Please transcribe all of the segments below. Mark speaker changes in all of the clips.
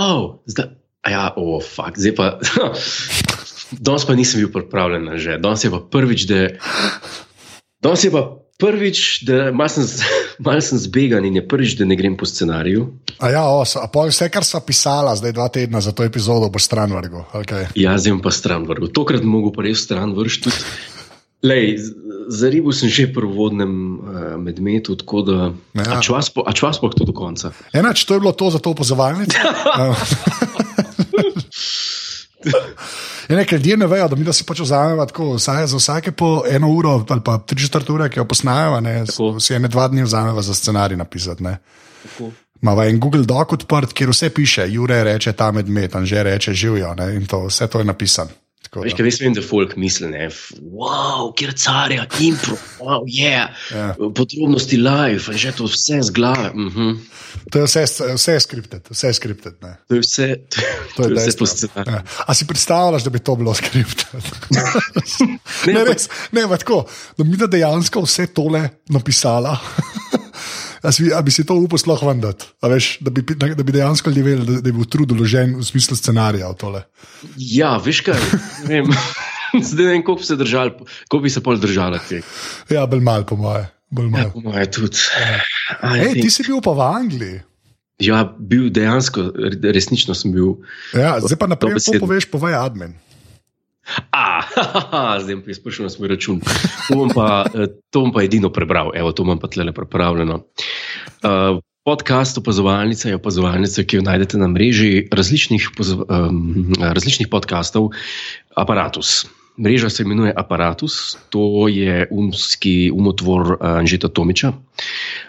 Speaker 1: oh, zdaj, ja, oh, fuck, zdaj pa. Danes pa nisem bil pripravljen na že. Danes je pa prvič, da. Danes je pa prvič, da malo sem, mal sem zbegan in je prvič, da ne grem po scenariju.
Speaker 2: A ja, os, a pol vse, kar sva pisala zdaj dva tedna za to epizodo, bo stran vrgo. Okay.
Speaker 1: Ja, zdaj pa stran vrgo. Tokrat mogo pa res stran vršiti. Lej, za ribo sem že pri vodnem uh, medmetu, tako da. Ja. A če vas pa to do konca?
Speaker 2: Enač, to je bilo to za to opozovalnico. Ne, ker ljudje ne vejo, da mi da si pač vzamemo tako, vsaj za vsake po eno uro ali pa tri četrt ure, ki jo posnajo, ne, si ene dva dni vzamemo za scenarij napisati. Mava en Google Doc odprt, kjer vse piše, Jure reče ta medmet, Anže reče živijo in to, vse to je napisano.
Speaker 1: Veš, kaj mislim, da folk misli, da je wow, kjer carja, impro, wow, yeah. ja. podrobnosti live, že to vse z glave. Mm -hmm.
Speaker 2: To je vse, vse skriptet, vse skriptet.
Speaker 1: To je vse, to, to je vse posebno.
Speaker 2: Ja. A si predstavljaš, da bi to bilo skriptet? ne, ne, res, ne, tako, da bi dejansko vse tole napisala. Ali bi si to upal sploh vendati? Da, da, da bi dejansko ljudje vedeli, da, da je bil trud uložen v smislu scenarija v tole?
Speaker 1: Ja, veš kaj. Zdaj ne vem, koliko bi se držali, koliko bi se pol držali.
Speaker 2: Ja, bolj malo, po moje.
Speaker 1: Ja, po moje tudi.
Speaker 2: Ej, ti si bil pa v Angliji.
Speaker 1: Ja, bil dejansko, resnično sem bil.
Speaker 2: Ja, zdaj pa naprej, ko poveš, povej admin.
Speaker 1: A, zdaj pa izpuščam na svoj račun. To bom, pa, eh, to bom pa edino prebral, evo, to imam pa tle pripravljeno. Uh, podcast opazovalnica je opazovalnica, ki jo najdete na mreži različnih, um, različnih podkastov, aparatus. Mreža se imenuje Apparatus, to je umski umotvor uh, Anžeta Tomiča.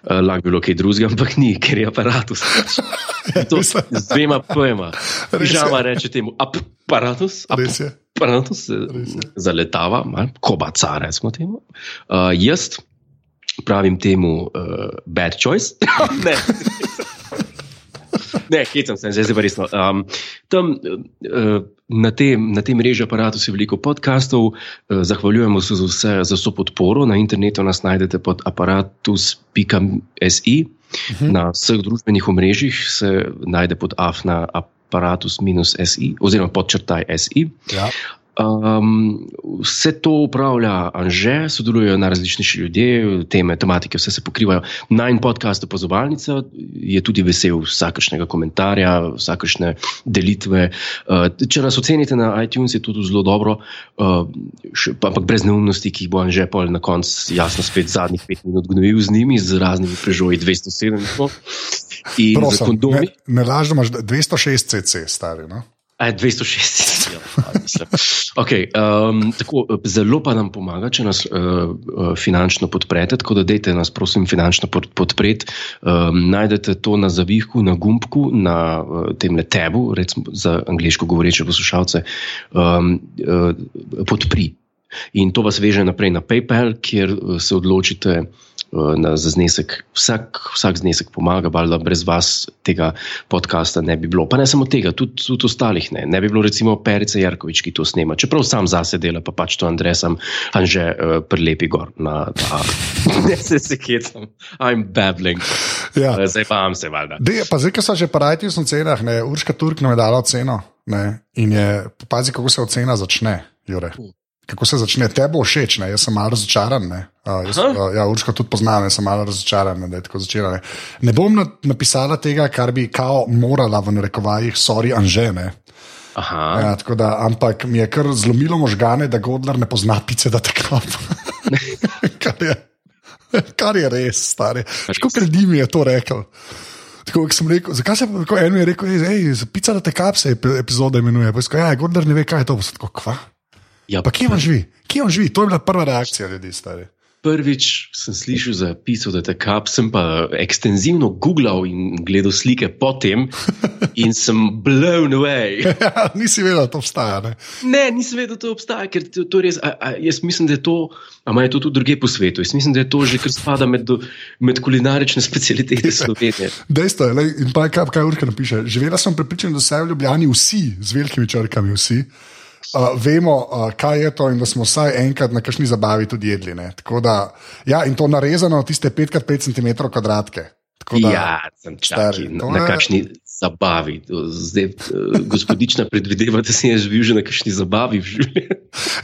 Speaker 1: Lahko bi bilo kaj drugega, ampak ni, ker je Apparatus. To z dvema pojma. Žama reče temu Apparatus. Apparatus zaletava, kobaca, recimo temu. Uh, jaz pravim temu uh, bad choice. Ne, hecam se, zdaj pa resno. Um, tam, uh, na tem mreži aparatu je veliko podkastov, uh, zahvaljujemo se za vse, za vso podporo. Na internetu nas najdete pod aparatus.si, uh -huh. na vseh družbenih omrežjih se najde pod afna aparatus-si, oziroma podčrtaj si. Ja. Um, vse to upravlja Anže, sodelujejo najrazličnejši ljudje, teme, tematike, vse se pokrivajo. Najn podcast Opazovalnica je tudi vesel vsakršnega komentarja, vsakršne delitve. Uh, če nas ocenite na iTunes, je to tudi zelo dobro, uh, še, ampak brez neumnosti, ki jih bo Anže pol na koncu jasno spet zadnjih pet minut gnojil z njimi, z raznimi prežoji 207 in
Speaker 2: Prosim, kondomi. Ne, ne lažemo, 206 cc stari. No?
Speaker 1: 260. Ja, okay, um, tako, zelo pa nam pomaga, če nas uh, finančno podprete. Tako da, dejte nas, prosim, finančno podpreti. Um, najdete to na zavihku, na gumbku, na uh, tem tebu, recimo za angliško govoreče poslušalce, um, uh, podpri. In to vas veže naprej na PayPal, kjer se odločite. Eh, na, za znesek. Vsak, vsak znesek pomaga, da brez vas tega podcasta ne bi bilo. Pa ne samo tega, tudi, tudi ostalih ne. Ne bi bilo recimo Perice Jarkovič, ki to snema. Čeprav sam zase dela, pa pač to Andresam, Anže uh, prelepi gor na ta. ne se sekecam, I'm babbling. Ja. Eh, zdaj pa vam se valjda.
Speaker 2: Pa zdaj, ko so že parajti v cenah, ne, Urška Turk nam je dala ceno. Ne, in je, pazi, kako se ocena začne, Jure. Kako se začne, te bo všeč, ne? jaz sem malo razočaran. Ne? Uh, jaz, uh, ja, Urška tudi poznam, jaz sem malo razočaran, da je tako začela. Ne, ne bom na, napisala tega, kar bi kao morala v narekovajih, sorry, anžene. Ja, da, ampak mi je kar zlomilo možgane, da Godler ne pozna pice, da tako. kar, kar je res, stari. Kako ljudi mi je to rekel? Tako, rekel, zakaj se tako eno je rekel, hej, pica da te kapse, epizode imenuje. Ja, Godler ne ve, kaj je to. Tako, kva? Ja, pa kje on živi? Kje on živi? To je bila prva reakcija ljudi, stari.
Speaker 1: Prvič sem slišal za pismo, da je ta kap, sem pa ekstenzivno googlal in gledal slike potem, in sem blown away.
Speaker 2: Ja, nisi vedel, da to obstaja. Ne,
Speaker 1: ne nisem vedel, da to obstaja, ker to, to res, a, a, jaz mislim, da je to, ali je to tudi druge po svetu. Jaz mislim, da je to že kar spada med, med kulinarične specialitete Slovenije.
Speaker 2: Dejstvo je, in pa kaj, kaj Urka napiše. Živela sem prepričan, da so v Ljubljani vsi, z velikimi črkami vsi uh, vemo, uh, kaj je to, in da smo vsaj enkrat na kakšni zabavi tudi jedli. Da, ja, in to narezano, tiste 5x5 cm kvadratke. Tako da,
Speaker 1: Ja, sem čakal na, na kakšni zabavi. Zdaj, eh, gospodična predvideva, da sem jaz bil že na kakšni zabavi v življenju.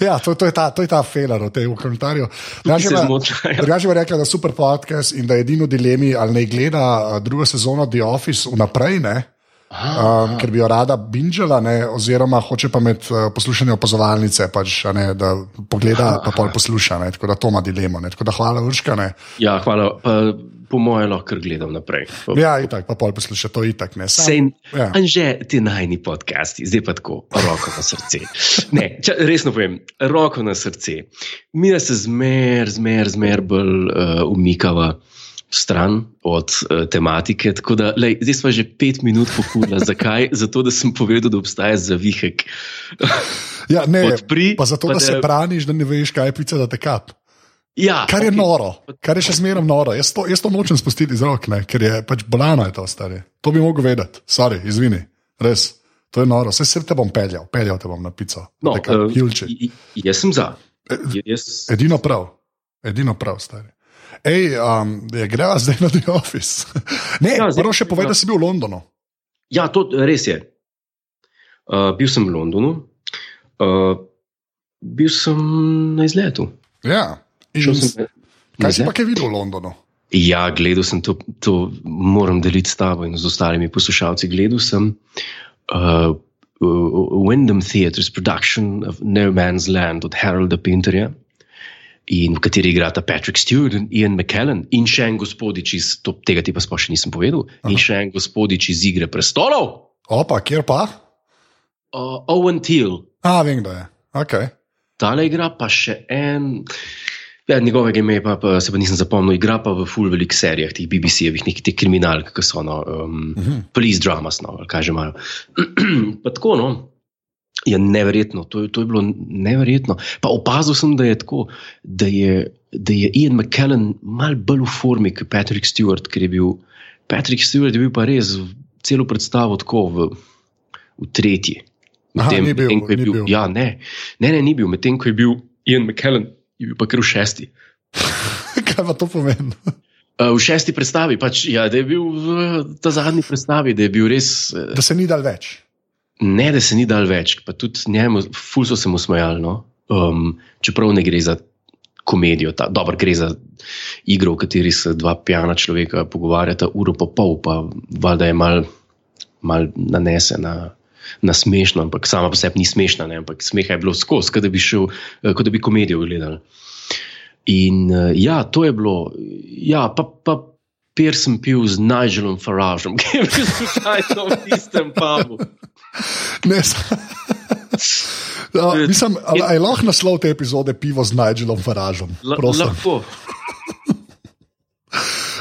Speaker 2: ja to, to je ta, to je ta feler v tem komentarju. Drugače bi rekla, da je super podcast in da je edino dilemi, ali naj gleda a, drugo sezono The Office vnaprej, ne? Um, ker bi jo rada binžala, ne, oziroma hoče pa med uh, poslušanjem opazovalnice, pač, a ne, da pogleda, pa pol posluša. Ne, tako da to ima dilemo. Ne, tako da hvala, Urška. Ne.
Speaker 1: Ja, hvala. Pa, po mojem, lahko gledam naprej. Pa,
Speaker 2: Ja, itak, pa pol posluša, to itak ne. Sam,
Speaker 1: Sej,
Speaker 2: ja.
Speaker 1: Anže, ti najni podcasti, zdaj pa tako, roko na srce. Ne, če, resno povem, roko na srce. Mi se zmer, zmer, zmer bolj uh, umikava stran od uh, tematike. Tako da, lej, zdaj smo že pet minut pokurili. Zakaj? Zato, da sem povedal, da obstaja zavihek.
Speaker 2: Ja, ne,
Speaker 1: Odpri,
Speaker 2: pa zato,
Speaker 1: pa
Speaker 2: da
Speaker 1: da-
Speaker 2: se braniš, da ne veš, kaj je pica, da te kap.
Speaker 1: Ja,
Speaker 2: Kar je
Speaker 1: okej.
Speaker 2: noro, kar je še zmeraj noro. Jaz to, jaz to nočem spustiti iz rok, ne, ker je pač bolano je to stari. To bi mogel vedeti, sorry, izvini, res. To je noro, vse se te bom peljal, peljal te bom na pico.
Speaker 1: No, uh, jaz sem za. J- Jaz,
Speaker 2: Edino prav, edino prav, stari. Ej, um, greva zdaj na The Office. ne,
Speaker 1: Ja,
Speaker 2: ja,
Speaker 1: zdaj-
Speaker 2: prvo še povej, da si bil v Londonu.
Speaker 1: Ja, to res je. Uh, bil sem v Londonu, uh, bil sem na izletu.
Speaker 2: Ja. In,
Speaker 1: sem
Speaker 2: kaj si pa kaj videl v Londonu?
Speaker 1: Ja, gledal sem to, to moram deliti s tabo in z ostalimi poslušalci. Gledal sem uh, Wyndham Theatres production of No Man's Land od Harolda Pinterja. In v kateri igrata Patrick Stewart in Ian McKellen, in še en gospodič iz, to, tega ti pa sploh še nisem povedal, Aha. in še en gospodič iz Igre prestolov,
Speaker 2: Opa, kjer pa?
Speaker 1: uh, Owen Teal.
Speaker 2: A, vem, da je. Okay.
Speaker 1: Tale igra pa še en. Ja, njegovega imena pa, pa se pa nisem zapomnil, igra pa v full velik serijah, teh BBC-jevih, nekih teh kriminalk, ki so no, um, uh -huh. police dramas, no, kaj že imajo. pa tako, no. Je neverjetno, to je, to je bilo neverjetno. Pa opazil sem, da je tako, da je, da je Ian McKellen mal bolj v formi kot Patrick Stewart, ker je bil Patrick Stewart je bil pa res celo predstavo tako v, v tretji.
Speaker 2: Aha,
Speaker 1: Medtem-
Speaker 2: ni bil,
Speaker 1: medtem ko je
Speaker 2: ni bil.
Speaker 1: Ja, ne, ne, ne, ni bil, medtem ko je bil Ian McKellen, je bil pa kar v šesti.
Speaker 2: kaj pa to pomeni?
Speaker 1: Uh, v šesti predstavi, pač, ja, da je bil v ta zadnji predstavi, da je bil res, eh,
Speaker 2: Da se ni dal več.
Speaker 1: Ne, da se ni dal več, pa tudi njemu, ful so se mu smejali. No? Um, čeprav ne gre za komedijo, ta, dobro, gre za igro, v kateri se dva pijana človeka pogovarjata uro pa pol, pa valjda je mal, mal nanese na. Na smešno, ampak sama po sebi ni smešna, ne? ampak smeha je bilo skozi, kot da bi šel, eh, kot da bi komedijo gledal. In uh, ja, to je bilo, ja, pa, pa pier sem pil z Nigelom Faražom, ki je bil slučajno v tistem pubu.
Speaker 2: Ne, Ja, mislim, ali je lahko naslov te epizode pivo z Nigelom Faražom? Prosim.
Speaker 1: Lahko.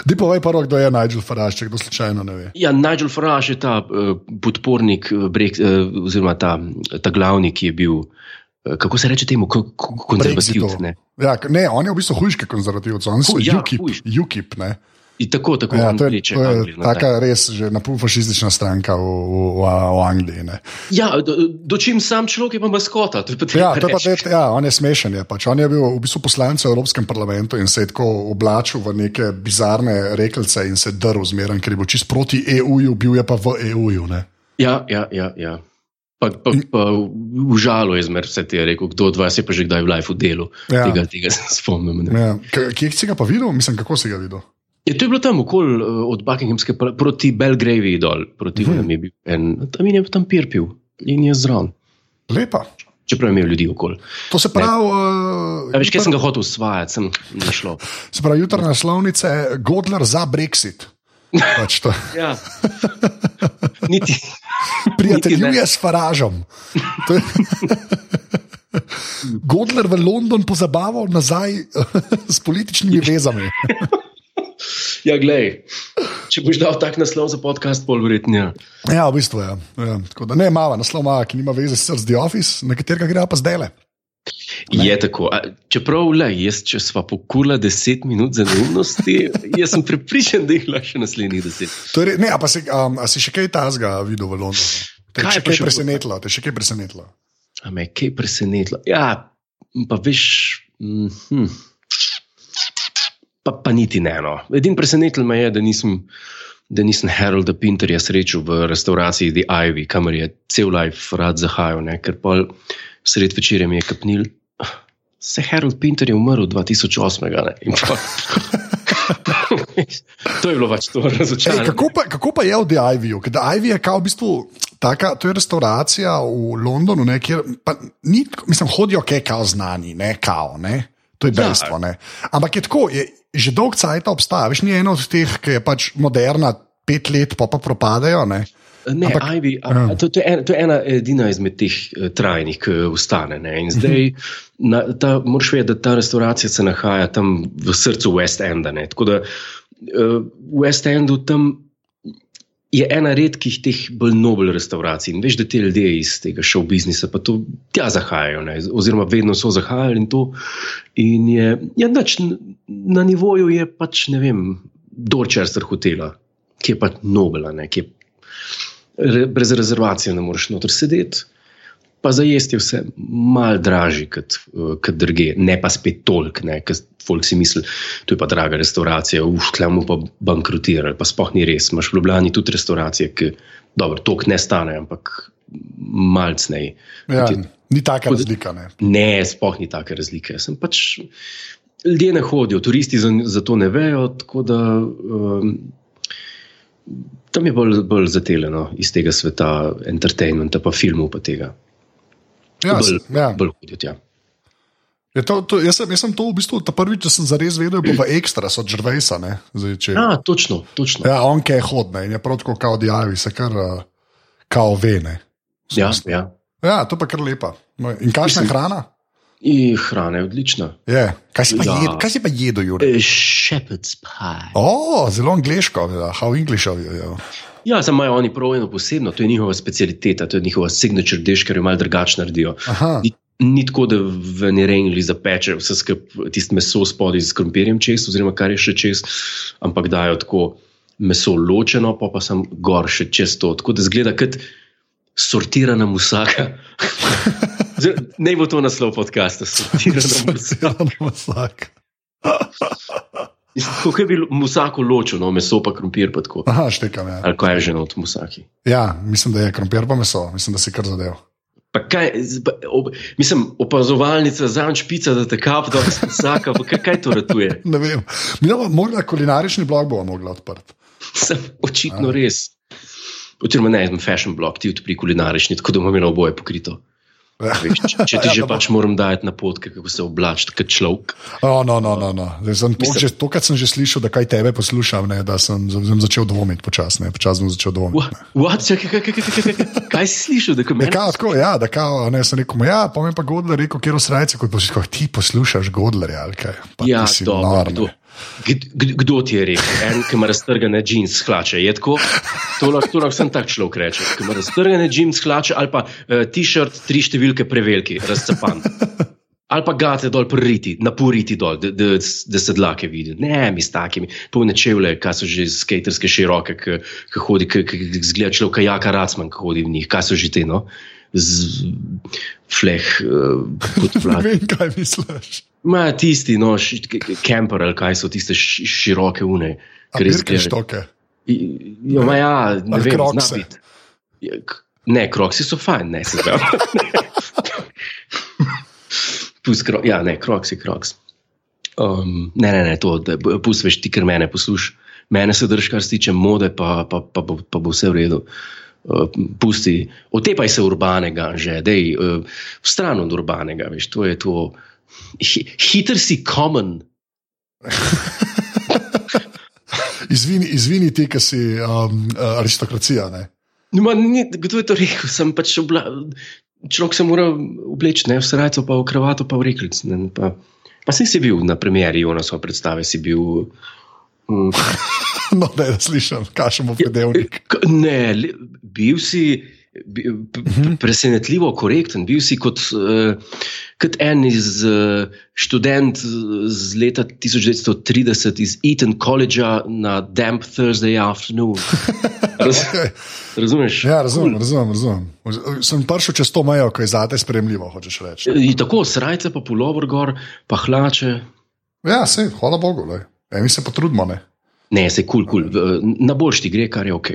Speaker 2: Di povej prvo, kdo je Nigel Faraž, če kdo slučajno ne ve.
Speaker 1: Ja, Nigel Farage je ta uh, podpornik, uh, brek, uh, oziroma ta, ta glavni, ki je bil, uh, kako se reče temu, ko, ko, konzervativc.
Speaker 2: Brexitu.
Speaker 1: ne.
Speaker 2: Ja, ne, on je v bistvu hujški konzervativec, on
Speaker 1: Huj, ja,
Speaker 2: UKIP. UKIP ne.
Speaker 1: In tako, tako
Speaker 2: ja, to je,
Speaker 1: reče
Speaker 2: to je
Speaker 1: Angliji, no,
Speaker 2: taka res že napolfašistična stranka v, v, v, v Angliji. Ne.
Speaker 1: Ja, do, do čim sam človek je pa maskota. To je
Speaker 2: Ja, to je pa, te, ja, on je smešen. Je, pač. On je bil v bistvu poslanec v Evropskem parlamentu in se je tako oblačil v neke bizarne rekelce in se drl zmeraj, ker je bil čist proti EU-ju, bil je pa v EU-ju. ne.
Speaker 1: Ja, ja, ja. ja. Pa, pa, pa užalo je zmer vse te rekel, kdo od vas je pa že kdaj v life delu.
Speaker 2: Ja.
Speaker 1: Tega, tega se spomnim. Ne.
Speaker 2: Ja. Kje si ga pa videl? Mislim, kako si ga videl?
Speaker 1: Je, to je bilo tam okoli uh, od Buckinghamske proti Belgravi dol, proti hmm. je bil en, tam je tam pir pil in je zraven.
Speaker 2: Lepa.
Speaker 1: Čeprav je imel ljudi okoli.
Speaker 2: To se pravi. Uh,
Speaker 1: A veš, kaj sem ga hotel usvajati, sem ni šlo.
Speaker 2: Se pravi, jutranje naslovnice, Godler za Brexit. Pač.
Speaker 1: Ja. Niti.
Speaker 2: Prijateljuje s Faražom. Godler v London pozabaval nazaj s političnimi vezami.
Speaker 1: Ja, glej. Če boš dal tak naslov za podcast, pol verjetno. Ja.
Speaker 2: Ja, v bistvu je. Ja. Tako da ne, mala, naslov mala, ki nima veze z The Office, na katerega gre pa zdaj le.
Speaker 1: Je tako. A, čeprav, le, jaz, če sva pokurila 10 minut za neumnosti, jaz sem prepričan, da jih lahko še naslednjih 10.
Speaker 2: To je re- Ne, a, si, um, a si še kaj tazga videl v Londonu? Te je
Speaker 1: Kaj pa
Speaker 2: kaj presenetilo? Te je še kaj presenetilo?
Speaker 1: A me je kaj presenetilo? Ja, pa veš. Mm, hm. Pa, pa niti ne. No. Edini presenetil me je, da nisem, da nisem Harolda Pinterja srečal v restavraciji The Ivy, kamor je cel life rad zahajal, ne, ker pa sred večerja mi je kapnil. Se Harold Pinter je umrl 2008. Ne, in pa, to je bilo pač to
Speaker 2: Ej,
Speaker 1: razočaranje.
Speaker 2: kako, pa, kako pa je v The Ivyju? The Ivy je kao v bistvu. Taka, to je restauracija v Londonu, ne, kjer ni, mislim, hodijo kaj kao znani, ne kao. Ne. To je
Speaker 1: Ja.
Speaker 2: dejstvo. Ne. Ampak je tako, je, že dolg cajt obstaja. Veš, ni eno od teh, ki je pač moderna, pet let, pa pa propadajo. Ne.
Speaker 1: Ne,
Speaker 2: Ampak-
Speaker 1: Ivy, a,
Speaker 2: ja.
Speaker 1: to, to, je ena, to je ena edina izmed teh eh, trajnih, ki ustane. Ne. In zdaj, na, ta, moraš vedeti, da ta restauracija se nahaja tam v srcu West Enda. Ne. Tako da eh, v West Endu tam je ena redkih teh bolj nobel restauracij. In veš, da te ljudje iz tega show biznisa pa to tja zahajajo, ne. oziroma vedno so zahajali in to. In je, ja, nač, na nivoju je pač, ne vem, Dorchester hotela, ki je pač nobela, ki je re, brez rezervacije ne moreš noter sedeti. Pa za jesti je vse malo dražje kot, eh, kot druge, ne pa spet toliko, ker folk si misli, to je pa draga restauracija, uf, tlemo pa bankrotirali, pa spoh ni res. Imaš v Ljubljani tudi restauracije, ki dobro, toliko ne stane, ampak malcnej.
Speaker 2: Ja,
Speaker 1: Kot je-
Speaker 2: ni taka
Speaker 1: kot-
Speaker 2: razlika. Ne.
Speaker 1: Ne, sploh ni take razlike. Sem pač, ljudje ne hodijo, turisti za, za to ne vejo. Tako da um, tam je bolj, bolj zateljeno iz tega sveta, entertainmenta, pa filmov, pa tega.
Speaker 2: Ja,
Speaker 1: bolj,
Speaker 2: ja.
Speaker 1: bolj hodijo tja.
Speaker 2: Je to, to, jaz, sem, jaz sem to v bistvu prvič, če sem zares vedel, bilo v ekstra, so Džrvejsa. ne, zdaj, če-
Speaker 1: A, točno, točno.
Speaker 2: Ja, on je hodne in je prav tako kao dijavi, se kar uh, kao vene.
Speaker 1: Ja, ja.
Speaker 2: Ja, to pa kar lepa. No, In kakšna je
Speaker 1: Mislim-
Speaker 2: hrana?
Speaker 1: In hrana je odlična.
Speaker 2: Je. Kaj si pa
Speaker 1: Ja.
Speaker 2: jedel, kaj si pa jedel, Jure?
Speaker 1: Eh, Shepherd's pie.
Speaker 2: O, zelo angliško, ja. how English are you? Ja.
Speaker 1: Ja, samo imajo oni prav eno posebno, to je njihova specialiteta, to je njihova signature dish, ker jo malo drugače naredijo.
Speaker 2: Aha.
Speaker 1: Ni, ni tako, da v nerengli zapeče vse skupaj, tisto meso spodaj z krompirjem čez, oziroma kar je še čez, ampak dajo tako meso ločeno, pa pa sem gor še čez to. Tako da zgleda kot sortirana musaka. Ne bo to naslov podcasta, sortirana musaka. Mislim, Kako je bilo musako ločeno, meso pa krompir pa tako.
Speaker 2: Aha, štekam. Ja.
Speaker 1: Ali kaj je že not musaki.
Speaker 2: ja, mislim, da je krompir pa meso, mislim, da si kar zadev.
Speaker 1: Pa kaj, pa, ob, mislim, opazovalnica, zanj špica, da te kap, da se vsaka, pa kaj, kaj to ratuje?
Speaker 2: Ne vem. Mi bomo morda kulinarični blog bomo mogli odprti.
Speaker 1: Sem očitno res. Oziroma, ne, sem fashion blog, ti odpri kulinarični, tako da bomo imeli oboje pokrito.
Speaker 2: Ja.
Speaker 1: Veš, če, ti
Speaker 2: Ja,
Speaker 1: že
Speaker 2: da bo-
Speaker 1: pač moram dajati napotke, kako se oblačiti kot človek.
Speaker 2: Oh, no, no, no, no. Zdaj, to, že, to, kar sem že slišal, da kaj tebe poslušam, ne, da sem, sem začel dvomiti počasno. Počasno sem začel dvomiti.
Speaker 1: What? What? Kaj, si slišal, da
Speaker 2: Ja,
Speaker 1: meni?
Speaker 2: kao, tako, ja, da kao, ne, sem rekel, ja, pa mi je pa Godler rekel, kjer osrajce, kot poslušaš, ti poslušaš Godlerja, ali kaj. Pa
Speaker 1: Ja, dobro,
Speaker 2: nor,
Speaker 1: kdo,
Speaker 2: ne.
Speaker 1: Kd- kd- kdo ti je rekel, en, ki ima raztrgane džins hlače? Je tako? To lahko, lahko sem tak človek reče. Ki ima raztrgane džins hlače ali pa uh, t-shirt, tri številke preveliki, razcapan. Ali pa gate dol priti, napuriti dol, da, da, da se dlake vidi. Ne, mi s takimi, polne čevlje, kaj so že skaterske široke, ki hodi, ki zgleda človek, jaka racman, ki hodi v njih, kaj so že te, no? Z fleh, uh, kot
Speaker 2: Ne
Speaker 1: flak.
Speaker 2: vem, kaj misliš.
Speaker 1: Ma tisti, no, kamper ali kaj so tiste široke une.
Speaker 2: Birke
Speaker 1: gledajo.
Speaker 2: štoke.
Speaker 1: Ja, ma ja, ne vem, biti. Ja, Ne, kroksi so fajn, ne se zdaj. Kro, ja, ne, kroks je kroks. Um, ne, ne, ne, to, da b- pusti veš ti, ker mene poslušaš. Mene se drž, kar se tiče mode, pa, pa, pa, bo, pa bo vse v redu. Uh, pusti, otepaj se urbanega, že, dej, uh, stran od urbanega, veš, to je to. Hi, hiter si common.
Speaker 2: Izvini, izvini ti, ki si um, aristokracija. Ne?
Speaker 1: No, Ma, ni, kdo je to rekel? Sem pač obla, človek se mora obleči, ne v srajco, pa v kravato, pa v reklic. Ne, pa, pa sem si bil na premjeri Jonasova predstave, si bil. Mm,
Speaker 2: No, da je slišal, kašemo predevnik.
Speaker 1: k- ne, bil si. P- Presenetljivo korekten, bil si kot, uh, kot en iz uh, študent z leta 1930 iz Eton College na Damp Thursday afternoon. Raz,
Speaker 2: Okay.
Speaker 1: razumeš?
Speaker 2: Ja, razumem, razumem, razumem. Sem prišel čez to mejo, ko je zate spremljivo, hočeš reči.
Speaker 1: In tako, srajce, pa pulover gor, pa hlače.
Speaker 2: Ja, se, hvala Bogu. Lej. E, mi se potrudimo. Ne?
Speaker 1: Ne, se kul, cool, cool. na boljši ti gre, kar je ok.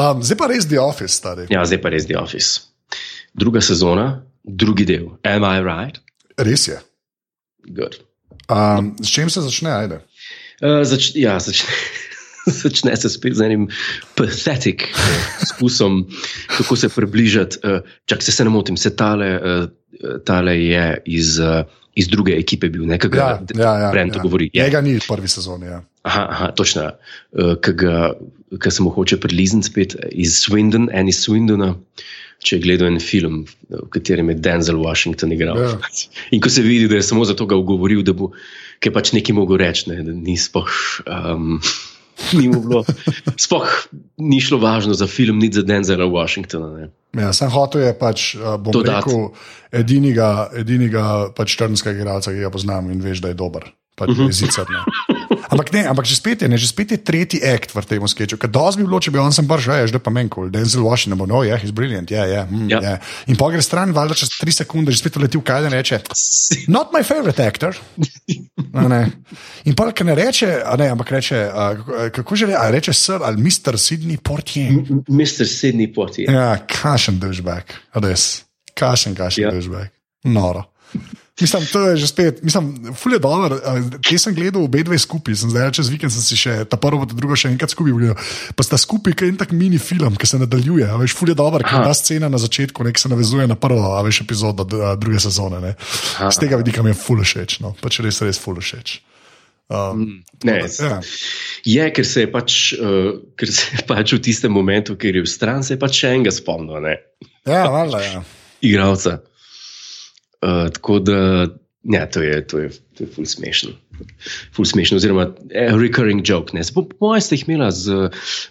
Speaker 2: um, zdaj pa res The Office, stari.
Speaker 1: Ja, zdaj pa res The Office. Druga sezona, drugi del. Am I right?
Speaker 2: Res je.
Speaker 1: Good.
Speaker 2: Um, s čim se začne, ajde?
Speaker 1: Uh, zač, ja, začne. Začne se spet z enim pathetic poskusom, kako se približati. Uh, čak se, se ne motim, se tale, uh, tale je iz, uh, iz druge ekipe bil, nekaj, kar
Speaker 2: Ja, ja, ja,
Speaker 1: Brent
Speaker 2: ja.
Speaker 1: govori. Je.
Speaker 2: Njega ni v prvi sezoni. Ja.
Speaker 1: Aha, aha, točno. Uh, Ker se mu hoče prilizniti spet iz Swindon, en iz Swindona. Če je gledal en film, v katerem je Denzel Washington igral.
Speaker 2: Ja.
Speaker 1: In ko se vidi, da je samo zato ga ugovoril, da bo kaj pač nekaj mogel reči, ne, da ni spoh. Um, Ni mu bilo, sploh ni šlo važno za film, niti za Denzela Washingtona. Ne.
Speaker 2: Ja, sem hotel je pač, uh, bom
Speaker 1: Dodat.
Speaker 2: rekel, edinega, edinega pač črnskega igralca, ki ga poznam in veš, da je dober. Pač uh -huh. zicer, ne. ampak ne, ampak že spet je, ne, že spet je tretji akt v tem sketchu. Ker dos bi bilo, če bi on sem brž, veš, da pa meni kul, Denzel Washington bo, no, je, yeah, he's brilliant, ja, ja, mm,
Speaker 1: Ja.
Speaker 2: ja. In pa gre stran, valjda čez tri sekunde, že spet leti v kaj in reče, not my favorite actor. In pa, ker ne reče, a ne, ampak reče, a, kako- že reče, a reče sir ali Mr. Sidney Portier.
Speaker 1: Mr. Sidney Poitier.
Speaker 2: Ja, kašen dušbek, res, kašen, kašen
Speaker 1: Ja.
Speaker 2: ja. dušbek. Noro. Mislim, to je že spet, mislim, ful je dobro. Te sem gledal obe dve skupaj, sem zdaj čez vikend sem si še ta prvo, pa ta drugo še enkrat skupaj gledal. Pa sta skupaj kot en tak mini film, ki se nadaljuje. Veš, ful je dobro, ker ta scena na začetku nek se navezuje na prvo, a veš, epizodo druge sezone. Ne. Z tega vidika mi je ful všeč, no, pač res, res ful všeč. Um,
Speaker 1: Ne,
Speaker 2: ja.
Speaker 1: Je, ker se je pač, uh, ker se je pač v tistem momentu, ker je v stran, se je pač še enega spomnil, ne,
Speaker 2: ja, valjda, ja.
Speaker 1: igralca. Uh, tako da, ja, to je, to je, to je ful smešno. Ful smešno, oziroma eh, recurring joke. Ne. Po, po mojem ste jih imela z,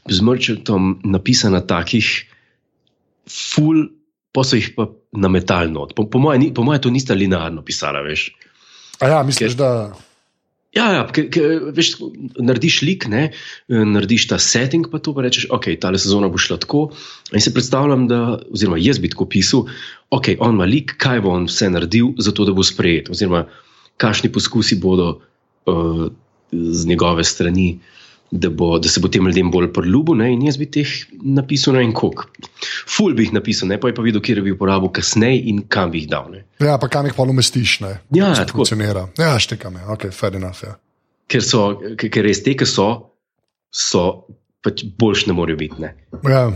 Speaker 1: z Merchantom napisana takih, ful, pa so jih pa nametalno. Po, po mojem po moje to nista linearno pisala, veš.
Speaker 2: A ja, misliš, da.
Speaker 1: Ja, ja ke, ke, veš, narediš lik, ne, narediš ta setting, pa to pa rečeš, ok, ta sezona bo šla tako. In si predstavljam, da, oziroma jaz bi tako pisal, ok, on ima lik, kaj bo on vse naredil, zato da bo sprejet, oziroma kakšni poskusi bodo uh, z njegove strani, da, bo, da se bo tem ljudem bolj priljubil. In jaz bi teh napisal na en kok. Ful bi jih napisal, ne pa je pa videl, kje bi uporabil kasneje in kam bi jih dal. Ne.
Speaker 2: Ja, pa kam jih pa umestiš, ne?
Speaker 1: Ja,
Speaker 2: Kako
Speaker 1: tako.
Speaker 2: funkcionira. Ja, štekam je, ok, fair enough. Ja.
Speaker 1: Ker, so, ker, res te, ki so, so pač boljš ne morejo biti. Ne.
Speaker 2: Ja.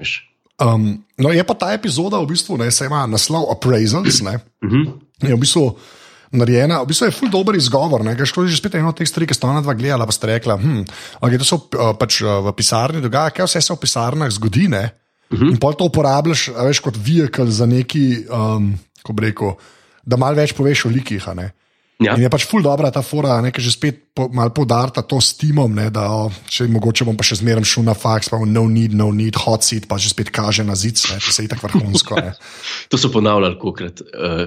Speaker 1: Veš.
Speaker 2: Um, no, je pa ta epizoda v bistvu, ne, se ima naslov Appraisals. Ne,
Speaker 1: Mhm.
Speaker 2: je v bistvu narejena, v bistvu je ful dober izgovor. Ne, ker šlo je že spet eno od teh stvari, ki sta ona dva gledala, pa ste rekla, hm, okay, to se uh, pač uh, v pisarni dogaja, kaj vse se v pisarnah zgodi. Ne,
Speaker 1: Mhm.
Speaker 2: In pol to uporabljaš veš, kot vehikel za neki, um, ko bi rekel, da malo več poveš o likih.
Speaker 1: Ja.
Speaker 2: In je pač ful dobra ta fora, ne, ki že spet po, malo podarta to s timom, ne, da o, če mogoče bom pa še zmeraj šel na faks, pa no need, no need, hot seat, pa že spet kaže na zid, ne, to se je tako vrhunsko. Ne.
Speaker 1: To so ponavljali kolikrat. Uh,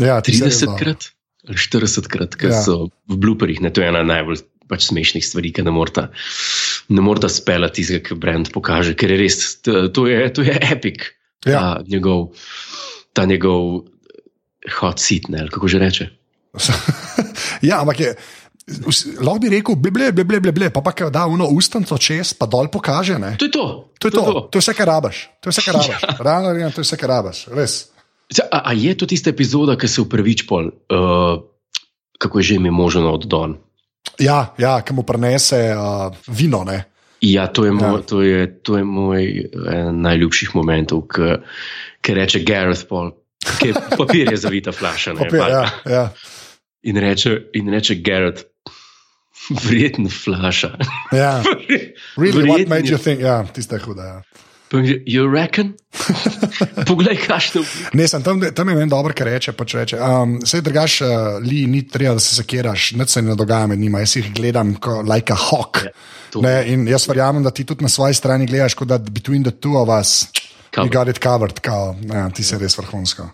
Speaker 2: Ja, ti se res
Speaker 1: 30
Speaker 2: da.
Speaker 1: krat ali 40 krat, ker
Speaker 2: Ja.
Speaker 1: ja. so v blooperjih. Ne, to je ena najbolj pač smešnih stvari, ki ne morata, ne morata spelati tistega, ki brand pokaže, ker je res, to je, to je epic.
Speaker 2: Ja.
Speaker 1: Ta njegov, ta njegov hot seat, ne, kako že reče.
Speaker 2: ja, ampak je. Lahko bi rekel, ble, ble, ble, ble, ble, pa pa kaj da uno ustanco čez, pa dol pokaže. Ne.
Speaker 1: To je to.
Speaker 2: To je to, to je vse, kar rabaš. To je vse, kar rabaš. Realno rečeno, to je vse, kar rabaš. Res.
Speaker 1: A, a je to tista epizoda, ki se upravič pol, uh, kako je že ime možno od Don?
Speaker 2: Ja, ja ki mu prenese uh, vino. Ne.
Speaker 1: Ja, to je moj,
Speaker 2: Ja.
Speaker 1: to je, to je moj en najljubših momentov, ki reče Gareth Paul, ki je papir je zavita flaša. Ne,
Speaker 2: Papir,
Speaker 1: pa-
Speaker 2: ja, ja.
Speaker 1: in, reče, in reče Gareth, vreten flaša.
Speaker 2: Ja. Really, what
Speaker 1: Verjetno
Speaker 2: made
Speaker 1: je-
Speaker 2: you think? Ja, tiste je huda. Ja.
Speaker 1: You reckon? Poglej, kakšno.
Speaker 2: Ne, sem tam, tam je meni dobro, kar reče. Pač reče um, Sej drugač, uh, li ni treba, da se sekiraš, nič se ne dogaja med njima. Jaz jih gledam kot like a hawk.
Speaker 1: Ja.
Speaker 2: Ne, in jaz verjamem, da ti tudi na svoji strani gledaš, kot da between the two of us, you
Speaker 1: Covered.
Speaker 2: got it covered, kao, ja, ti si res vrhunsko.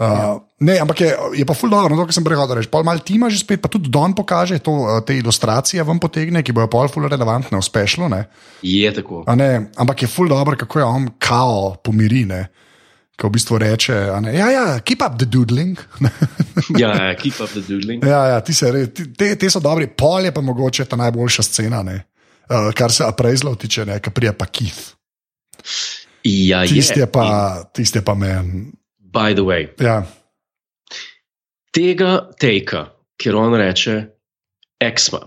Speaker 2: Uh, ne, ampak je, je pa ful dobro, no, to, kar sem prej reči. Pol malo tima že spet, pa tudi Don pokaže to, uh, te ilustracije vam potegne, ki bojo pol ful relevantne v spešlu. Ne?
Speaker 1: Je tako.
Speaker 2: A Ne, ampak je ful dobro, kako je on kao pomiri. Ne? Ko v bistvu reče, ne, ja, ja, keep up the doodling.
Speaker 1: Ja, ja, keep up the doodling.
Speaker 2: ja, ja, ti se, ti, te, te so dobri, pol je pa mogoče ta najboljša scena, ne. Uh, kar se appraisal tiče, ne, ki prija pa Keith.
Speaker 1: Ja,
Speaker 2: Tisti
Speaker 1: je.
Speaker 2: pa, tisti je pa men.
Speaker 1: By the way,
Speaker 2: Ja,
Speaker 1: tega teka, ker on reče, eksma.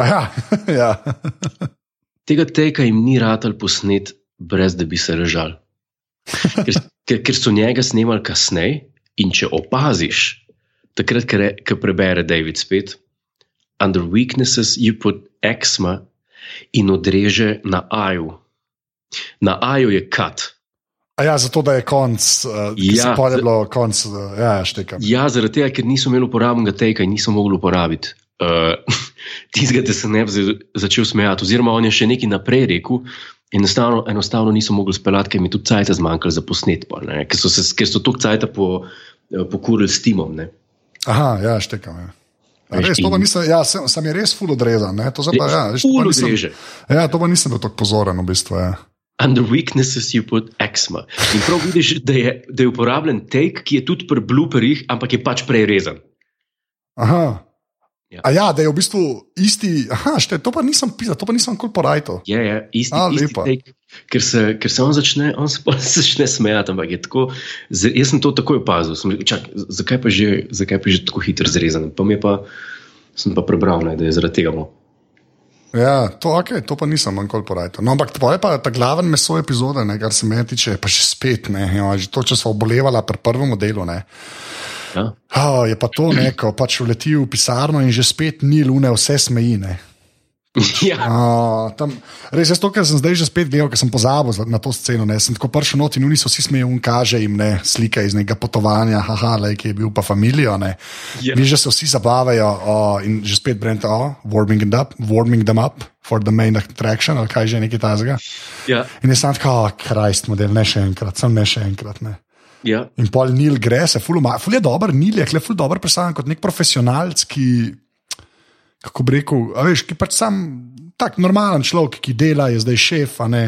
Speaker 2: Aha, ja.
Speaker 1: Tega teka jim ni ratal posnet, brez da bi se režal. Ker, ker, ker so njega snemali kasneje, in če opaziš, takrat, ko prebere David spet, under weaknesses you put eksma in odreže na aju. Na aju je kat.
Speaker 2: A ja, zato da je konc, uh, ja,
Speaker 1: Ja,
Speaker 2: je bilo konc, uh, ja, štekam.
Speaker 1: Ja, zaradi tega, ker niso imeli uporabnega teka in niso mogli uporabiti. Uh, Tistega, da se ne bi za- začel smejati, oziroma on je še nekaj naprej rekel, enostavno, enostavno niso mogli speljati, ker mi je tudi cajt zmanjkalo za posnet, pol, ne, ker so, se, ker so tok cajta po, eh, pokurili s timom. Ne.
Speaker 2: Aha, ja, štekam. Ja. Res, to pa nisem, ja, sem, sem je res ful odrezan. ne, To, pa, ja, veš, to pa nisem, ja, to pa nisem bil tako pozoren, v bistvu. Ja.
Speaker 1: Under weaknesses you put eksma. In prav vidiš, da je, da je uporabljen take, ki je tudi pri blooperjih, ampak je pač prerezan.
Speaker 2: Aha.
Speaker 1: Ja.
Speaker 2: A ja, da je v bistvu isti, aha, šte, to pa nisem pisal, to pa nisem nikoli porajal.
Speaker 1: Je, je, isti,
Speaker 2: A,
Speaker 1: isti take, ker se, ker se on začne, on se pa začne smejati, ampak je tako. Jaz sem to takoj opazil. Sem, čak, zakaj, pa že, zakaj pa je že tako hitro zrezan? Pa mi je pa, sem pa prebral, ne, da je zaradi tega. no.
Speaker 2: Ja, to, okay, to pa nisem nikoli porajal. No, ampak to je pa ta glaven meso epizode, ne, kar se meni tiče, pa še spet, ne, ja, že to, če smo obolevala pri prvem delu. Ne.
Speaker 1: Ja?
Speaker 2: Oh, je pa to neko, pač uleti v pisarno in že spet ni lune, vse smeji.
Speaker 1: Ja.
Speaker 2: Uh, tam, res je to, kar sem zdaj že spet gledal, ker sem pozabil za- na to sceno. Ne. Sem tako prišel not in oni so vsi smejali, in kaže jim ne, slike iz nekega potovanja, haha, le, ki je bil pa familijo. Ne.
Speaker 1: Ja.
Speaker 2: Viš, da se vsi zabavajo uh, in že spet Brent, oh, warming, up, warming them up for the main attraction, ali kaj že nekaj tazga.
Speaker 1: Ja,
Speaker 2: In je sam tako, oh, krajst model, ne še enkrat, sem ne še enkrat. Ne.
Speaker 1: ja.
Speaker 2: In pol Nil gre, se ful, uma- ful je dober, Nil je, ful dober predstavljen kot nek profesionalc, ki, kako bi rekel, a veš, ki pač sam tak normalen človek, ki dela, je zdaj šef, a ne.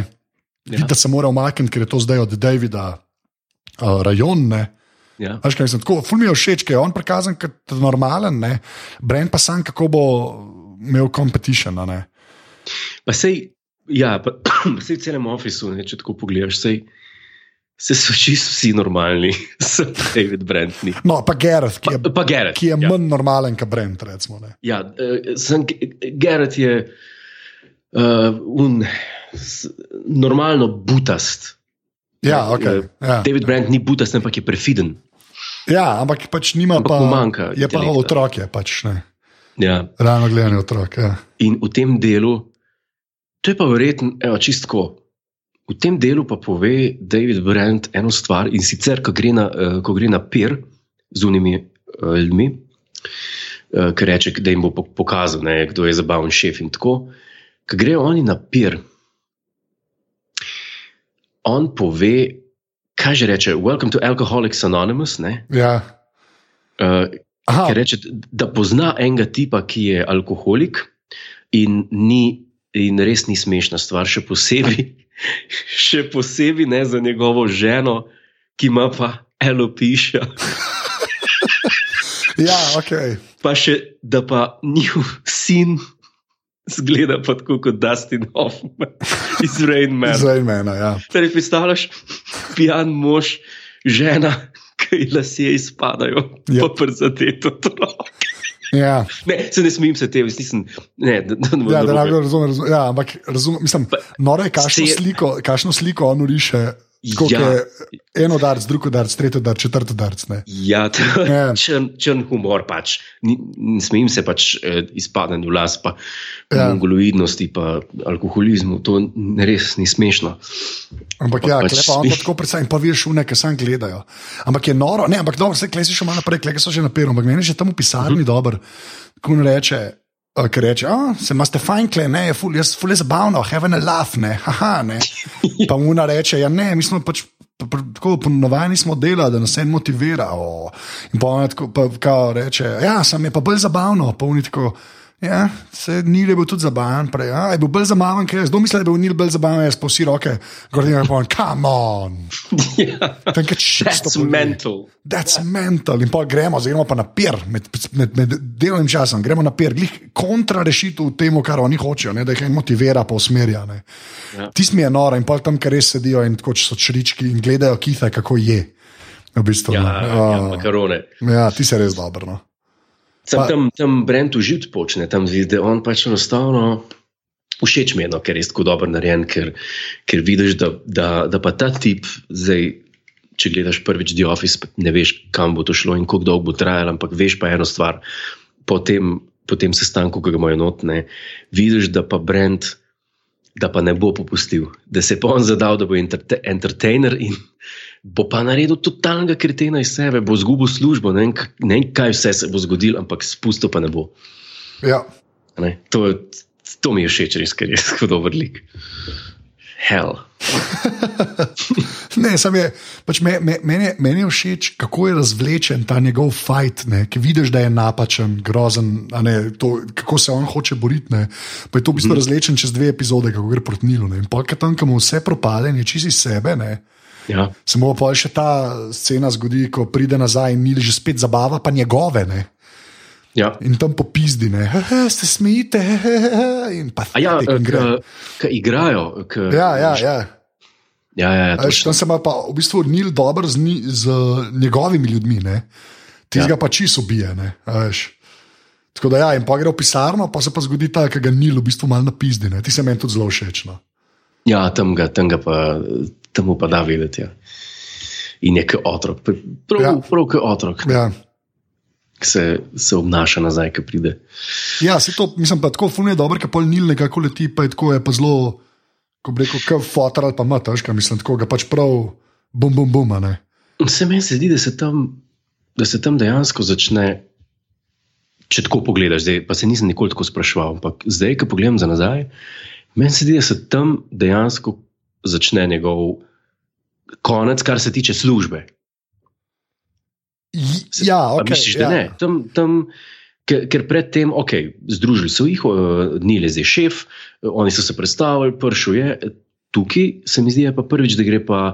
Speaker 1: Ja.
Speaker 2: Ja. Da se mora umakniti, ker je to zdaj od Davida uh, rajon. Ne.
Speaker 1: ja.
Speaker 2: Veš, kaj sem tako, ful mi je všeč, ker je on prikazan kot normalen, ne. Brend pa sam, kako bo imel competition.
Speaker 1: Pa sej, ja, pa, sej v celem ofisu, ne, če tako pogledaš, sej, se so čisto vsi normalni, sem David Brent. Ni.
Speaker 2: No, pa Gareth, ki je,
Speaker 1: Pa, pa Garrett.
Speaker 2: ki je
Speaker 1: ja.
Speaker 2: manj normalen kot Brend, recimo. Ne.
Speaker 1: Ja, uh, sem, Garrett je uh, un, s, normalno butast.
Speaker 2: Ja, okay, ja.
Speaker 1: David Brent ni butast, ampak je prefiden.
Speaker 2: ja, ampak pač nima
Speaker 1: Ampak
Speaker 2: pa.
Speaker 1: manjka
Speaker 2: Je pa
Speaker 1: intelekta.
Speaker 2: otrok, je pač ne.
Speaker 1: Ja.
Speaker 2: Ravno gledanje otrok. Ja.
Speaker 1: In v tem delu, to je pa verjetno, evo, čistko. V tem delu pa pove David Brent eno stvar in sicer, ko gre na, uh, ko gre na pir z unimi uh, ljudmi, uh, ki reče, da jim bo po- pokazal, ne, kdo je zabaven šef in tako. Ko grejo oni na pir, on pove, kaj že reče, Welcome to Alcoholics Anonymous. Ne,
Speaker 2: Ja.
Speaker 1: uh, Ker reče, da pozna enega tipa, ki je alkoholik in, ni, in res ni smešna stvar, še posebej, še posebej ne za njegovo ženo, ki ima pa alopecia.
Speaker 2: ja, okay.
Speaker 1: Pa še, da pa njihov sin zgleda pa tako kot Dustin Hoffman iz Rain Man.
Speaker 2: Zdaj mena. Ja.
Speaker 1: Torej, predstavljaš, pijan mož, žena, ki ji lasje izpadajo,
Speaker 2: Ja.
Speaker 1: pa przadeto otrok.
Speaker 2: Ja.
Speaker 1: Ne, se ne smem se tebe, nisem. Ne, da, da,
Speaker 2: Ja, da ne razumem, razumem. Ja, ampak razumem, mislim, noro je, kakšno
Speaker 1: Se-
Speaker 2: sliko, kakšno sliko on riše. Tako
Speaker 1: Ja.
Speaker 2: je eno darc, drugo darc, tretjo darc, četrto darc. Ne.
Speaker 1: Ja, to je
Speaker 2: Ja.
Speaker 1: črn, črn humor. Pač. Ni- Ne smem se pač eh, izpadanju las, pa
Speaker 2: Ja.
Speaker 1: mongoloidnosti, pa alkoholizmu. To res ni smešno.
Speaker 2: Ampak
Speaker 1: Pa
Speaker 2: ja,
Speaker 1: pač
Speaker 2: klepa on to
Speaker 1: smi-
Speaker 2: tako predvsem, pa veš, une, ki sam gledajo. Ampak je noro, ne, ampak dobro, se klesi še malo naprej, kleki so že napirom, ampak meni je že tam v pisarni
Speaker 1: Mhm.
Speaker 2: dober, ko on reče. A, Ker reče, oh, se imate fajn, kle, ne, je ful, je zabavno, heaven a laugh, ne, haha, ne. Pa mu ona reče, ja, ne, mi smo pač tako ponovajeni smo dela, da nas en motivira. O. In pa ona tako, pa, reče, ja, sam je pa bolj zabavno, pa oni tako, Ja, se je bil tudi zabaven, prej. Ja, je bil bolj zabaven, ker jaz mislim, da je bil Nil bolj zabaven, jaz pa vsi roke, gordim in povem, come on.
Speaker 1: Ja.
Speaker 2: Kjer čisto
Speaker 1: That's mental.
Speaker 2: That's mental. In pa gremo, zdaj gremo pa na pier, med, med, med delovnim časom, gremo na pier, glih kontra rešitev temu, kar oni hočejo, ne, da jih motivira, pa usmerja. ne.
Speaker 1: Ja.
Speaker 2: Tisti mi je noro in pa tam, kjer res sedijo in če so črički in gledajo kithe, kako je. V bistvu,
Speaker 1: Ja,
Speaker 2: ne.
Speaker 1: ja, makarone.
Speaker 2: ja, ti si res dober. No.
Speaker 1: Sam
Speaker 2: Pa-
Speaker 1: tam, tam Brent užit počne, tam vidi, da on pač enostavno. Všeč mi je, no, ker je tako dobro narejen, ker, ker vidiš, da, da, da pa ta tip, zdaj, če gledaš prvič The Office, ne veš, kam bo to šlo in kako dolgo bo trajalo, ampak veš pa eno stvar. Po tem, po tem sestanku, ki ga imajo notne, vidiš, da pa Brent, da pa ne bo popustil, da se je pa on zadal, da bo enterte, entertainer in bo pa naredil totalnega kretena iz sebe, bo izgubil službo, ne vem, ne vem, kaj vse se bo zgodilo, ampak spustil pa ne bo.
Speaker 2: Ja.
Speaker 1: Ne? To, to mi je všeč, res, ker je tako dober lik. Hell.
Speaker 2: Ne, sam je, pač me, me, meni, je- meni je všeč, kako je razvlečen ta njegov fajt, ne, ki vidiš, da je napačen, grozen, ne, to, kako se on hoče boriti. Ne, pa je to v bistvu razvlečen čez dve epizode, kako gre proti Nilu. Ne, in pa tam, kam vse propade, in je čisi sebe. Ne,
Speaker 1: Ja.
Speaker 2: se mu pa še ta scena zgodi, ko pride nazaj in Nil že spet zabava, pa njegove. Ne,
Speaker 1: Ja.
Speaker 2: in tam "Haha, ste smejite, haha," in pa
Speaker 1: A ja,
Speaker 2: gre.
Speaker 1: ki igrajo. K,
Speaker 2: Ja, ja, ja.
Speaker 1: ja, ja, ja točno.
Speaker 2: tam se ima pa v bistvu Nil dobro z, ni- z njegovimi ljudmi, ti
Speaker 1: Ja.
Speaker 2: ga pa čisto ubije. Tako da ja, in pa gre v pisarno, pa se pa zgodi ta, ki ga Nil v bistvu malo napizdi. Ne. Ti se meni tudi zelo všeč. No.
Speaker 1: ja tam ga, tam ga pa, tam mu pa da videti. Ja. In je kot otrok, prav,
Speaker 2: Ja.
Speaker 1: prav kot otrok,
Speaker 2: Ja.
Speaker 1: ki se, se obnaša nazaj, ki pride.
Speaker 2: ja, se to, mislim pa tako, fulno je dobro, ker pol Nil nekako leti, pa je tako je pa zelo, ko bi rekel, kot fotor ali pa mataš, kaj mislim, tako ga pač prav bum bum bum.
Speaker 1: Se meni se zdi, da se tam, da se tam dejansko začne. Če tako pogledaš, zdaj, pa se nisem nikoli tako spraševal, ampak zdaj, ko pogledam za nazaj, meni se zdi, da se tam dejansko začne njegov konec, kar se tiče službe.
Speaker 2: Ja,
Speaker 1: A
Speaker 2: ok.
Speaker 1: misliš, da
Speaker 2: ja.
Speaker 1: ne? Tam, tam, ker, ker predtem, ok, združili so jih, Nil je zdaj šef, oni so se predstavili, pršel je. Tukaj se mi zdi, je pa prvič, da gre pa.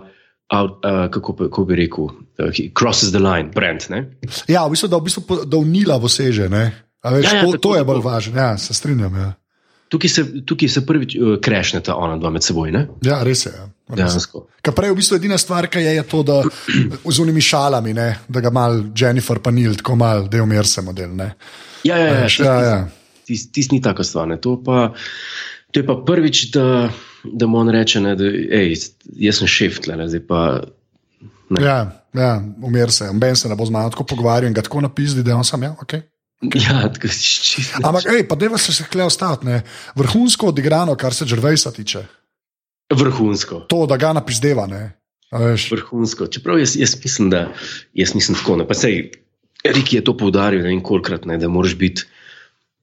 Speaker 1: Out, uh, kako, kako bi rekel, uh, crosses the line, brand. Ne?
Speaker 2: Ja, v bistvu, da v, bistvu, da v Nila voseže. Veš,
Speaker 1: Ja, ja,
Speaker 2: to,
Speaker 1: tako,
Speaker 2: to je bolj važno, ja, se strinjam. Ja,
Speaker 1: Tukaj se, tukaj se prvič uh, krešneta ona dva med seboj. Ne?
Speaker 2: ja res je. Ja.
Speaker 1: Dejansko.
Speaker 2: Kar prej je v bistvu edina stvar, ki je, je to, da z unimi šalami, ne, da ga mal Jennifer pa Nil, tako mal, da je umir se model. Ne.
Speaker 1: Ja, ja, ja,
Speaker 2: Veš, ja, ja.
Speaker 1: Tis, tis ni tako stvar. ne. To, pa, to je pa prvič, da, da mu on reče, ne, da ej, jaz sem šef tle, ne, zdaj pa.
Speaker 2: Ja, ja, umir se, Ben se ne bo z mano tako pogovarjal in ga tako napizdi, da je on sam. Ja, okay.
Speaker 1: Ja.
Speaker 2: Ampak, ej, pa deva se se kle ostati. ne. Vrhunsko odigrano, kar se Džervejsa tiče.
Speaker 1: Vrhunsko.
Speaker 2: To, da ga napizdeva.
Speaker 1: Vrhunsko. Čeprav jaz, jaz mislim, da jaz mislim tako. Ne. Pa sej, Rik je to poudaril ne vem kolikrat, ne, da moraš biti,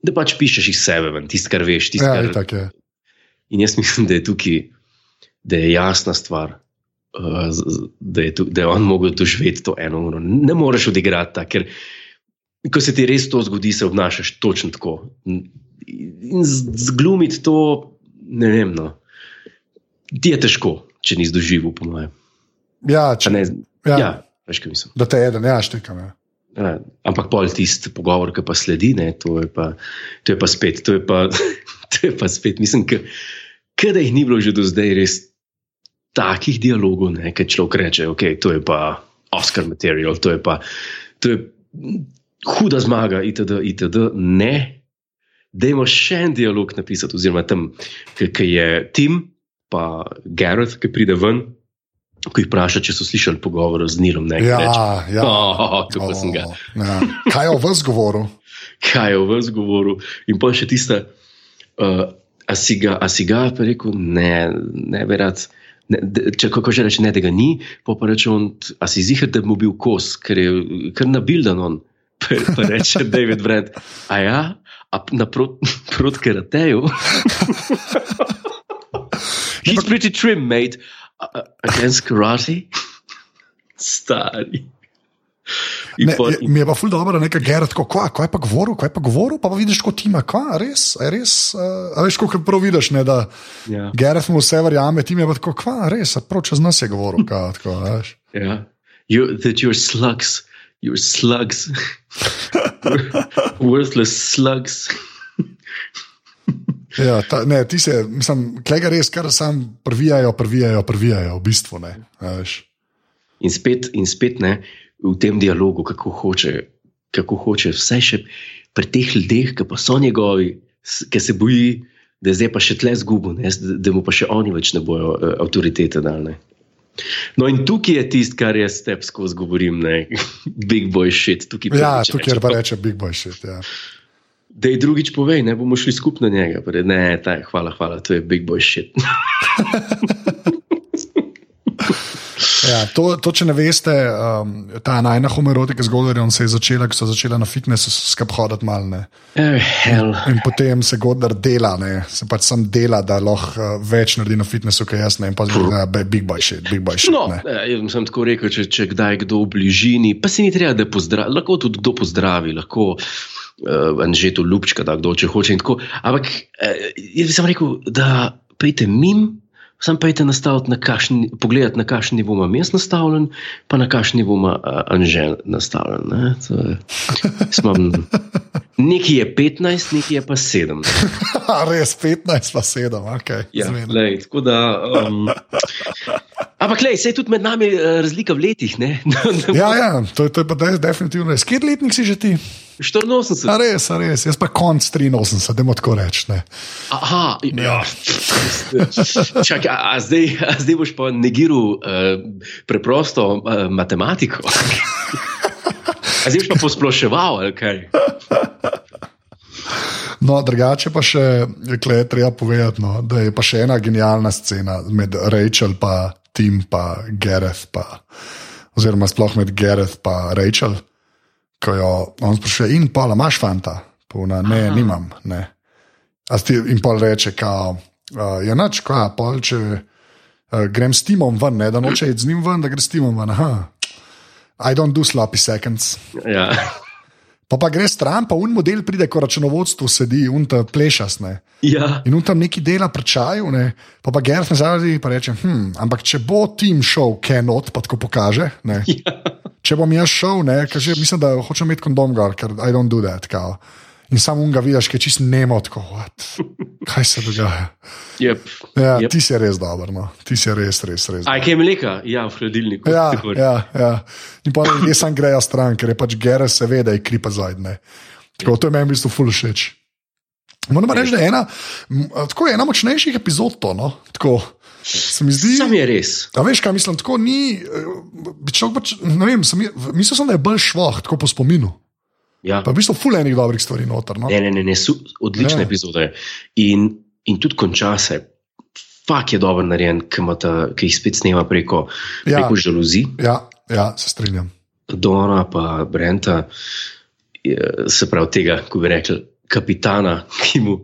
Speaker 1: da pač pišeš iz sebe, tisto, kar veš. Tist,
Speaker 2: ja,
Speaker 1: kar,
Speaker 2: je.
Speaker 1: In jaz mislim, da je tukaj da je jasna stvar, uh, da, je tu, da je on mogel doživeti to eno uro. Ne moreš odigrati tako, ker ko se ti res to zgodi, se obnašaš točno tako. In zglumiti to, ne vem. No. Ti je težko, če nisi doživel, po mojem.
Speaker 2: Ja,
Speaker 1: A
Speaker 2: če,
Speaker 1: Ne,
Speaker 2: ja.
Speaker 1: ja, veš, kaj mislim.
Speaker 2: da te eden, ja, štekam. Ja.
Speaker 1: Ja, ampak pol tisti pogovor, ki pa sledi, ne, to, je pa, to je pa spet, to je pa, to je pa spet, mislim, da jih ni bilo že do zdaj res takih dialogov, ki človek reče, ok, to je pa Oscar material, to je pa to je huda zmaga, itd., itd. Ne, dajmo še en dialog napisati, oziroma tam, ki je Tim, pa Gareth, ki pride ven. Ko jih vpraša, če so slišali pogovor z Nilom, ne
Speaker 2: Ja,
Speaker 1: reče,
Speaker 2: ja.
Speaker 1: oh, kako sem ga.
Speaker 2: Ja. Kaj je o vas govoril?
Speaker 1: kaj je v vas govoril. In pa še tista, uh, a si ga, a si ga pa rekel, ne, ne bi rad. Ne, de, če kako že reče, ne, da ga ni, pa pa reče on, a si zihar, da bi mu bil kos, ker je kar nabildan on. Pa, pa reče David Brent, a ja, a p- na prot, karateju. He's pretty trim, mate. A- a- Against karate? Stari.
Speaker 2: Ne, pol, in... Mi je pa ful dobro, da nekaj gera tako, kva, kva je pa govoril, kva je pa govoril, pa, pa vidiš, kot ima, kva, res, je res, uh, veš, kot prav vidiš, ne, da ja. gera mu vse verjame, ti je pa tako, kva, res, prav čez nas je govoril, kva, tako, veš.
Speaker 1: Ja, you, that you're slugs, you're slugs, worthless slugs.
Speaker 2: ja, ta, ne, ti se, mislim, klega res, kar sam prvijajo, prvijajo, prvijajo, v bistvu ne.
Speaker 1: In spet, in spet ne v tem dialogu, kako hoče, kako hoče vse še pri teh ljudeh, ki pa so njegovi, ki se boji, da je zdaj pa še tle zgubo, ne, da mu pa še oni več ne bojo uh, avtoritete dali. No, in tukaj je tisto, kar jaz tebi skozi govorim, ne, big boy shit. Tukaj
Speaker 2: ja, tukaj pa reče big boy shit. Ja.
Speaker 1: Da je drugič povej, ne bomo šli skupaj na njega. Ne, taj, hvala, hvala, to je big boy shit.
Speaker 2: Ja, to, to, če ne veste, um, ta najna homerotika zgodovina se je začela, ko so začela na fitnessu skrb hoditi malne.
Speaker 1: Oh,
Speaker 2: in potem se godar dela, ne? se pač sam dela, da lahko uh, več naredi na fitnessu, kaj jaz ne. In pa zdaj, da je big boy shit, big boy shit.
Speaker 1: No, ja, jaz sem tako rekel, če, če kdaj kdo v bližini, pa se ni treba, da pozdravi, lahko tudi kdo pozdravi. Lahko, Uh, že to ljubčka, da kdo če hoče. Ampak uh, jaz bi sam rekel, da pejte mimo, Sam je nastaviti na kakšen, pogledati, na kakšen nivo imam jaz nastavljen, pa na kakšen nivo ima Anžel nastavljen. Ne? Je, smam, nekaj je 15, nekaj je pa 7.
Speaker 2: Res 15, pa 7, ok.
Speaker 1: Ja, lej, tako da. Um, Ampak, le, se je tudi med nami razlika v letih.
Speaker 2: ja, ja, to, to je pa definitivno. Skjer letnik si že ti?
Speaker 1: 84.
Speaker 2: A res, a res, jaz pa konc 83, da lahko rečem.
Speaker 1: Aha, ja. Čak, a, a, zdaj, a zdaj boš pa negiral uh, preprosto uh, matematiko. A zdaj boš pa posploševal, ali kaj.
Speaker 2: No, drugače pa še, je treba povedati, no, da je pa še ena genialna scena med Rachel in Tim, pa Gareth, pa, oziroma sploh med Gareth in Rachel ko jo on sprašuje, in pa imaš fanta, Puna, ne, Aha. nimam. Ne. Ti, in pa reče, da uh, je noč, kaj pa če uh, grem s timom ven, ne, da noče iti z njim ven, da gre s timom ven. Aha. I don't do sloppy seconds.
Speaker 1: Ja.
Speaker 2: Pa pa gre stran, pa un model pride, ko računovodstvo sedi, un ta plešas.
Speaker 1: Ja.
Speaker 2: In un tam neki dela prečaju, ne? pa pa Gerard nazaj in reče: hm, ampak če bo tim šel, kenot, pa tako pokaže. Ja če bom jaz šel, ne, kaže, mislim, da hočem imeti kondom, gor, ker I don't do that. Kao. In samo unga vidiš, ki je čist nemo, tako, kaj se dogaja.
Speaker 1: Yep.
Speaker 2: Ja, yep. Ti si res dober, no. ti si res, res, res.
Speaker 1: Aj, kaj je mleka, ja, v hladilniku.
Speaker 2: Ja, ja, ja. In pa ljudje sam grejo stran, ker je pač gere, se ve, da je kripa zajdne. Tako, to je meni v bistvu full shit. Moram reči, da je ena, tako je ena močnejših epizod to, no. Tako, Se mi zdi,
Speaker 1: da je res.
Speaker 2: A veš, kaj mislim, tako ni. Eh, pač, vem, sem, mislil sem, da je bolj šloh, tako po spominu.
Speaker 1: Ja.
Speaker 2: Pa v bistvu fulejnih dobrih stvari noter. No?
Speaker 1: Ne, ne, ne, ne su, odlične ne. epizode. In, in tudi konča se. Fak je dobro narejen, ki jih spet snema preko, ja. preko žaluzi.
Speaker 2: Ja, ja, se strinjam.
Speaker 1: Dona pa Brenta, se pravi tega, ko bi rekli, kapitana, ki, mu,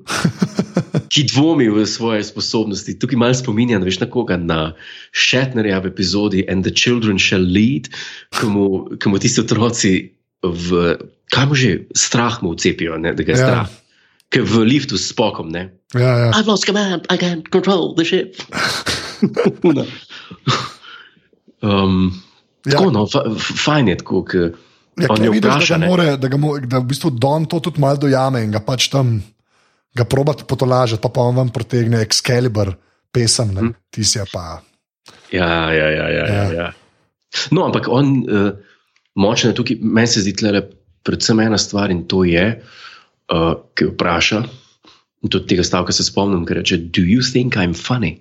Speaker 1: ki dvomi v svoje sposobnosti. Tukaj malo spominjam, veš na koga, na Šetnerja v epizodi And the Children Shall Lead, ko mu, ko mu tisti otroci v, kaj mu že, strah mu vcepijo, ne, da ga je ja. strah. Ker v liftu s spokom.
Speaker 2: Ja, ja.
Speaker 1: I've lost command, I can't control the ship. um, ja. Tako, no, fajn je tako.
Speaker 2: Ja, on je vidiš, da, more, da, ga, da v bistvu Don to tudi malo dojame in ga pač tam ga probati potolažiti, pa pa on vam protegne Excalibur, pesem, hm. ti si pa.
Speaker 1: Ja, ja, ja. ja, ja. ja. No, ampak on, uh, močen je tukaj, meni se zdi, je predvsem ena stvar in to je, uh, ki vpraša. In tudi tega stavka se spomnim, ker reče: Do you think I'm funny?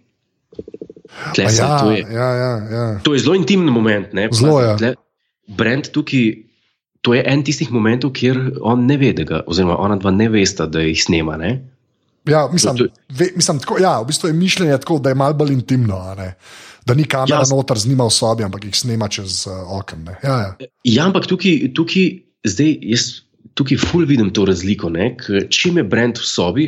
Speaker 2: Ja, se, ja, to, je, ja, ja, ja.
Speaker 1: to je zelo intimen moment.
Speaker 2: Zelo je. Ja.
Speaker 1: Brend tukaj to je en tistih momentov, kjer on ne ve, ga, oziroma ona dva ne vesta, da jih snema. Ne?
Speaker 2: Ja, mislim, to, to, ve, mislim tako, ja, v bistvu je mišljenje tako, da je malo bolj intimno. Da ni kamera ja, noter z njima v sobi, ampak jih snema čez uh, okno. Ja, ja.
Speaker 1: ja, ampak tukaj, tukaj, zdaj, jaz tukaj ful vidim to razliko. Čim je brend v sobi,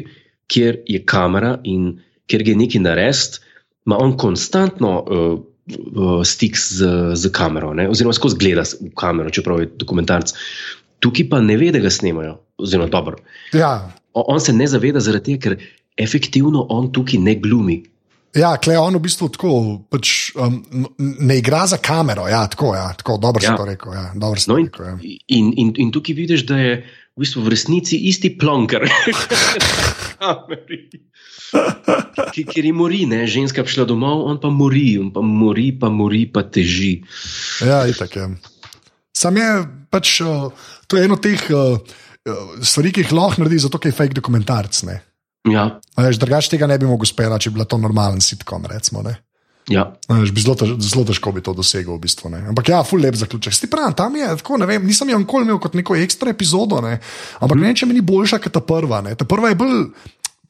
Speaker 1: kjer je kamera in kjer je neki narest, ima on konstantno uh, uh, stik z, z kamero, ne? oziroma skozi gleda v kamero, čeprav je dokumentarc. Tukaj pa ne ve, da ga snemajo, oziroma dobro.
Speaker 2: Ja.
Speaker 1: On, on se ne zaveda zaradi tega, ker efektivno on tukaj ne glumi.
Speaker 2: Ja, klej on v bistvu tako, pač, um, ne igra za kamero. Ja, tako, ja, tako dobro ja. si to rekel. Ja, dobro si
Speaker 1: No,
Speaker 2: to
Speaker 1: in,
Speaker 2: rekel ja.
Speaker 1: in, in, in tukaj vidiš, da je v, bistvu v resnici isti plonker. Ki, ker je mori, ne? ženska prišla domov, on pa mori, on pa mori, pa mori, pa teži.
Speaker 2: Ja, itak je. Sam je pač, uh, to je eno teh uh, uh, stvari, ki jih lahko naredi, zato ker je fake dokumentarc. Ne?
Speaker 1: Ja,
Speaker 2: drugače tega ne bi mogel speljati, če bi bila to normalen sitkom. Recimo, ne.
Speaker 1: Ja.
Speaker 2: Veš, bi zelo, tež, zelo težko bi to dosegel. V bistvu, ne. Ampak ja, ful lep zaključek. Sti pravi, tam je tako, ne vem, nisem jo nikoli imel kot neko ekstra epizodo, ne. ampak ne, če mi ni boljša kot ta prva. Ne. Ta prva je bolj.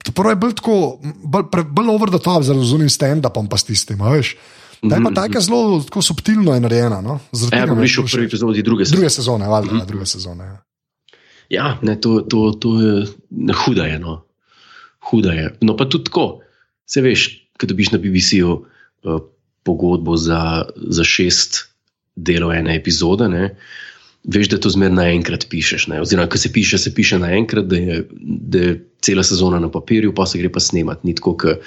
Speaker 2: ta Prva je bolj tako, bolj, bolj over the top, zelo unim stand-upom, pa s tistim. Veš. Ta je pa tako zelo tako subtilno je narejena. No? Zaradi
Speaker 1: Ja, bi šel v prvi epizodi druge sezone.
Speaker 2: Druge sezone, valjda, mm druge sezone. Ja.
Speaker 1: Ja, ne, to, to, to je huda je. No. Huda je. No, pa tudi tako. Se veš, ko dobiš na BBC-ju uh, pogodbo za, za šest delov ene epizode, ne, veš, da to zmeraj naenkrat pišeš. Ne. Oziroma, ko se piše, se piše naenkrat, da je, da je cela sezona na papirju, pa se gre pa snemati. Ni tako, kot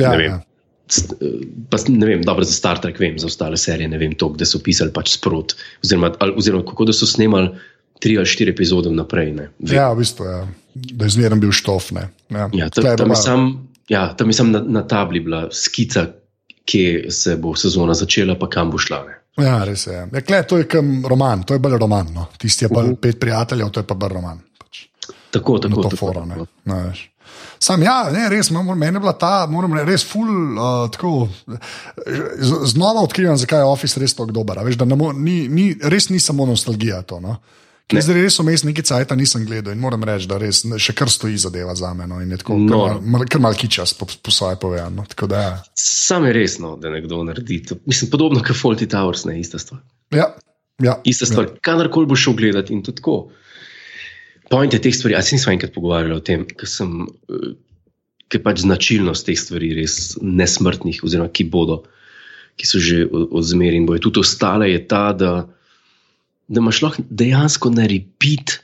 Speaker 2: Ja,
Speaker 1: Ne vem.
Speaker 2: ja.
Speaker 1: Eh, Pa, ne vem, dobro za Star Trek, vem, za ostale serije ne vem, to, da so pisali pač sprot. Oziroma, ali, oziroma kako da so snemali tri ali štiri epizode vnaprej. Ne, vem.
Speaker 2: ja, v bistvu. Ja. Da je zmeren bil štof. Ne. Ja.
Speaker 1: Ja, tam, tam, sam, ja, tam je sam na, na tabli bila skica, kje se bo sezona začela, pa kam bo šla. Ne.
Speaker 2: Ja, res je. Ja, kle, to je kam roman, to je bolj roman. No. Tisti je bolj pet prijateljev, to je pa bolj roman. Pač,
Speaker 1: Tako,
Speaker 2: na
Speaker 1: tako,
Speaker 2: to
Speaker 1: tako,
Speaker 2: foro. Ne.
Speaker 1: tako.
Speaker 2: No, veš. Sam, ja, ne, res, meni je bila ta, moram reči, res ful, uh, tako, znova odkrivam, zakaj je Office res tako dober. Veš, ne mo, ni, ni, res ni samo nostalgija to. No. Ker Zdaj res vmes nekaj cajta nisem gledal in moram reči, da res ne, še kar stoji zadeva za me. No, in je tako,
Speaker 1: No.
Speaker 2: kar mal, mal, mal kičas po, po svoje povedano. Tako da, ja.
Speaker 1: Sam je resno, da nekdo naredi to. Mislim, podobno kot Faulty Towers, ne ista stvar.
Speaker 2: Ja, ja,
Speaker 1: Ista stvar, ja. kadarkoli bo šel gledati in to tako. Point je teh stvari, se nismo enkrat pogovarjali o tem, ker sem. eh, Ker pač značilnost teh stvari, res nesmrtnih, oziroma ki bodo, ki so že o- odzmerjeni in bojo tudi ostale, je ta, da, da imaš lahko dejansko na repeat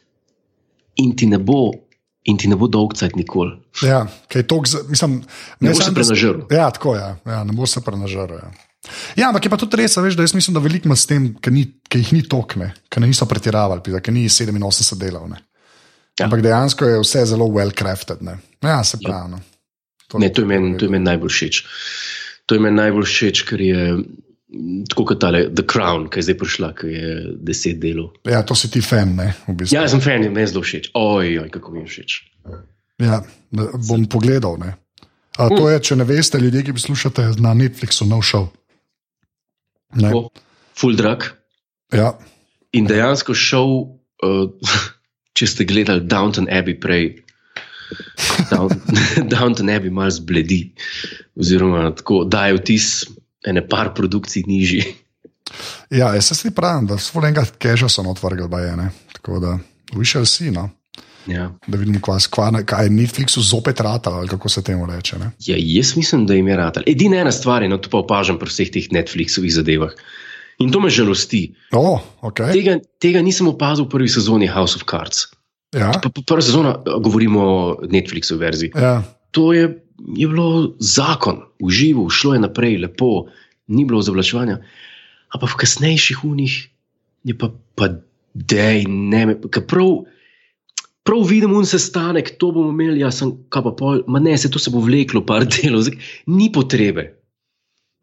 Speaker 1: in ti ne bo, in ti ne bo dolg cajt nikoli.
Speaker 2: Ja, kaj to, mislim,
Speaker 1: Ne boš se
Speaker 2: samo, da s-
Speaker 1: prenažrl.
Speaker 2: Ja, tako je. Ja. Ja, ne bo se prenažrl. Ja. ja, ampak je pa tudi res, veš, da jaz mislim, da veliko ima s tem, ker jih ni tokne, ker niso pretiravali, ker ni 87 delov. Ne.
Speaker 1: Ja.
Speaker 2: Ampak dejansko je vse zelo well crafted. Ne. Ja, se pravi. No.
Speaker 1: Ne, to je meni to je meni najbolj všeč. To je meni najbolj všeč, ker je tako kot tale The Crown, ki je zdaj prišla, ki je deset delov.
Speaker 2: Ja, to si ti fan, ne, v bistvu.
Speaker 1: Ja, sem fan, meni je zelo všeč. Oj, oj, kako mi je všeč.
Speaker 2: Ja, bom pogledal. Ne. A, to je, če ne veste, ljudje, ki poslušate na Netflixu, nov šov. Ne.
Speaker 1: Full drag.
Speaker 2: Ja,
Speaker 1: In dejansko šel, uh, če ste gledali Downton Abbey prej. Down, Downton Abbey malo zbledi, oziroma tako daje vtis ene par produkcij nižji.
Speaker 2: ja jaz se pravim, da so enega keža so otvrgli, baje. ne. Tako da, we shall see. No.
Speaker 1: Ja.
Speaker 2: Da vidim, kva, kva, kaj je Netflixu zopet rata, ali kako se temu reče. Ne?
Speaker 1: Ja, jaz mislim, da jim je rad. Edina ena stvar je, no, to pa opažam pri vseh teh Netflixovih zadevah. In to me žalosti.
Speaker 2: O, okay.
Speaker 1: Tega, tega nisem opazil v prvi sezoni House of Cards.
Speaker 2: ja,
Speaker 1: Pa, pa prva sezona, govorimo o Netflixu verziji.
Speaker 2: ja,
Speaker 1: To je, je bilo zakon, uživo, šlo je naprej, lepo, ni bilo zavlačevanja. Ampak v kasnejših unih je pa, pa dej, ne, me- prav, prav vidim un sestanek, to bomo imeli, jaz sem kaj pa pol, ma ne, se to se bo vleklo, par delov, zdaj, ni potrebe.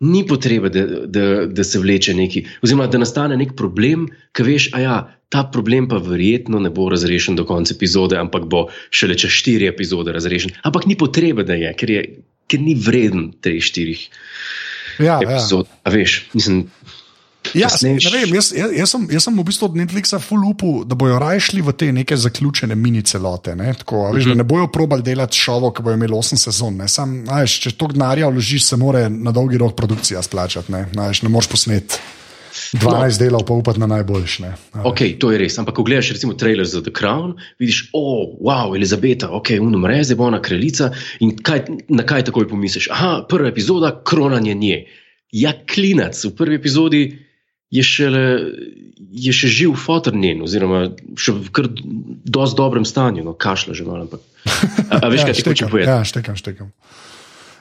Speaker 1: Ni potrebe, da, da, da se vleče neki, oziroma da nastane nek problem, ki veš, a ja, ta problem pa verjetno ne bo razrešen do konca epizode, ampak bo šele čez štiri epizode razrešen. Ampak ni potrebe, da je, ker, je, ker ni vreden treh, štirih
Speaker 2: ja, ja.
Speaker 1: epizod. A veš, mislim,
Speaker 2: Ja,
Speaker 1: kasnejš-
Speaker 2: ne vem, jaz, jaz, jaz, sem, jaz sem v bistvu od Netflixa full upal, da bojo raje šli v te neke zaključene mini celote. Ne? Tako, a veš, da ne bojo probali delati šovo, ki bojo imeli 8 sezon. Ne? Sam, veš, če to denarja vložiš, se mora na dolgi rok produkcija splačati. Ne, veš, ne moreš posneti 12 no. delov, pa upati na najboljše.
Speaker 1: Ok, to je res. Ampak, ko gledaš recimo trailer za The Crown, vidiš, o, oh, wow, Elizabeta, ok, umre, zdaj bo ona kraljica. In kaj, na kaj takoj pomisliš? Aha, prva epizoda, kronanje nje. Ja, klinac. V prvi epizodi je, šele, je še živ fotornjen, oziroma še v kar dosti dobrem stanju, no, kašla že malo. Ampak. A, a veš,
Speaker 2: ja,
Speaker 1: kaj ti hoče povedati?
Speaker 2: Ja, štekam, štekam.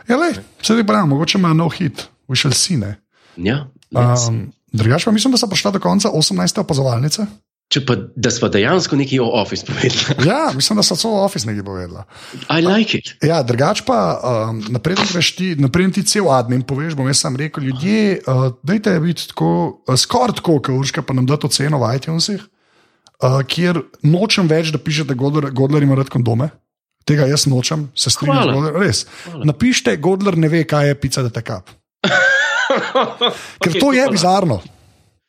Speaker 2: Ja, lej, sedaj pa, mogoče ima nov hit, višel si ne.
Speaker 1: Ja,
Speaker 2: Um, Drugač pa mislim, da so prišla do konca 18. opazovalnice.
Speaker 1: Če pa, da smo dejansko nekaj o Office povedali.
Speaker 2: Ja, mislim, da so celo Office nekaj povedala.
Speaker 1: I like it.
Speaker 2: Ja, drugač pa, um, napreden greš ti, napreden ti cel admin, poveš, bom jaz sam rekel, ljudje, uh, dajte biti tako, uh, skoraj tako, kot Urška, pa nam da to ceno v iTunesih, uh, kjer nočem več, da pišete, Godler, Godler ima rad kondome. Tega jaz nočem, se strinjam, res.
Speaker 1: Hvala.
Speaker 2: Napišite, Godler ne ve, kaj je pica, da te kap. Ker
Speaker 1: Okay,
Speaker 2: to je bizarno.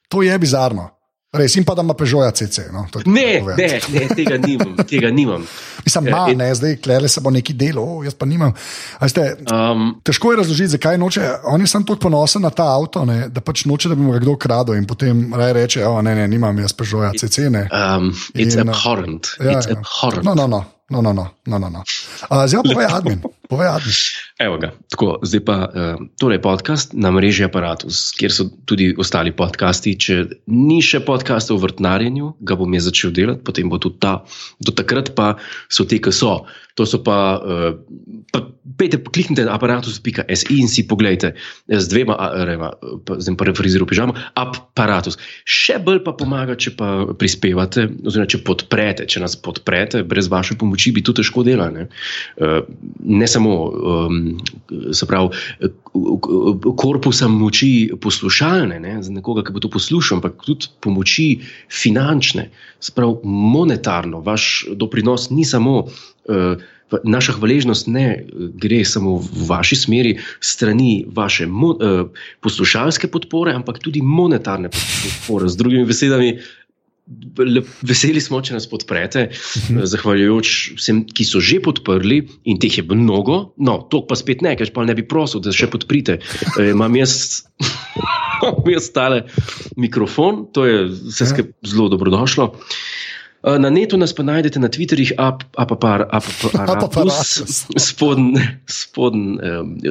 Speaker 2: To je bizarno. Res, in pa da ima Peugeot CC. No,
Speaker 1: Ne, ne, ne, tega nimam. Tega nimam.
Speaker 2: Mislim,
Speaker 1: Ja,
Speaker 2: ma,
Speaker 1: in-
Speaker 2: ne, zdaj klele se bo neki delo, oh, jaz pa nimam. A Veste,
Speaker 1: Um,
Speaker 2: težko je razložiti, zakaj noče. On je sam tako ponosen na ta avto, ne, da pač noče, da bi mu ga kdo kradel in potem raje reče: oh, ne, ne, nimam jaz Peugeot CC. Ne.
Speaker 1: um, it's
Speaker 2: In,
Speaker 1: abhorrent.
Speaker 2: Ja,
Speaker 1: It's
Speaker 2: ja.
Speaker 1: abhorrent.
Speaker 2: No, no, no. No, no, no, no, no. Uh, zdaj pa povej admin. Povej admin.
Speaker 1: Evo ga. Tako, zdaj pa uh, tole je podcast na mreži Apparatus, kjer so tudi ostali podcasti. Če ni še podcasta o vrtnarjenju, ga bom jaz začel delati, potem bo tudi ta. Do takrat pa so te, ki so. To so pa, uh, pa pejte, kliknite na aparatus.si in si pogledajte z dvema, a, rema, pa, zdaj pa referiziral pižamo, aparatus. Še bolj pa pomaga, če pa prispevate, oziroma če podprete, če nas podprete, brez vaše pomoči bi to težko delali. Ne, ne samo um, se pravi, eh, korpusa moči poslušalne, ne, za nekoga, ki bo to poslušal, ampak tudi pomoči finančne, se pravi, monetarno. Vaš doprinos ni samo. Uh, Naša hvaležnost ne eh, gre samo v vaši smeri, strani vaše mo, uh, poslušalske podpore, ampak tudi monetarne podpore. Z drugimi besedami, le- veseli smo, če nas podprete, eh, zahvaljujoč vsem, ki so že podprli in teh je mnogo, no, to pa spet ne, ker pa ne bi prosil, da še podprite. Eh, Imam jaz, imam jaz tale mikrofon, to je vse skupaj zelo dobrodošlo. Eh, Na netu nas pa najdete na Twitterjih, apaparatus,
Speaker 2: Apaparatus.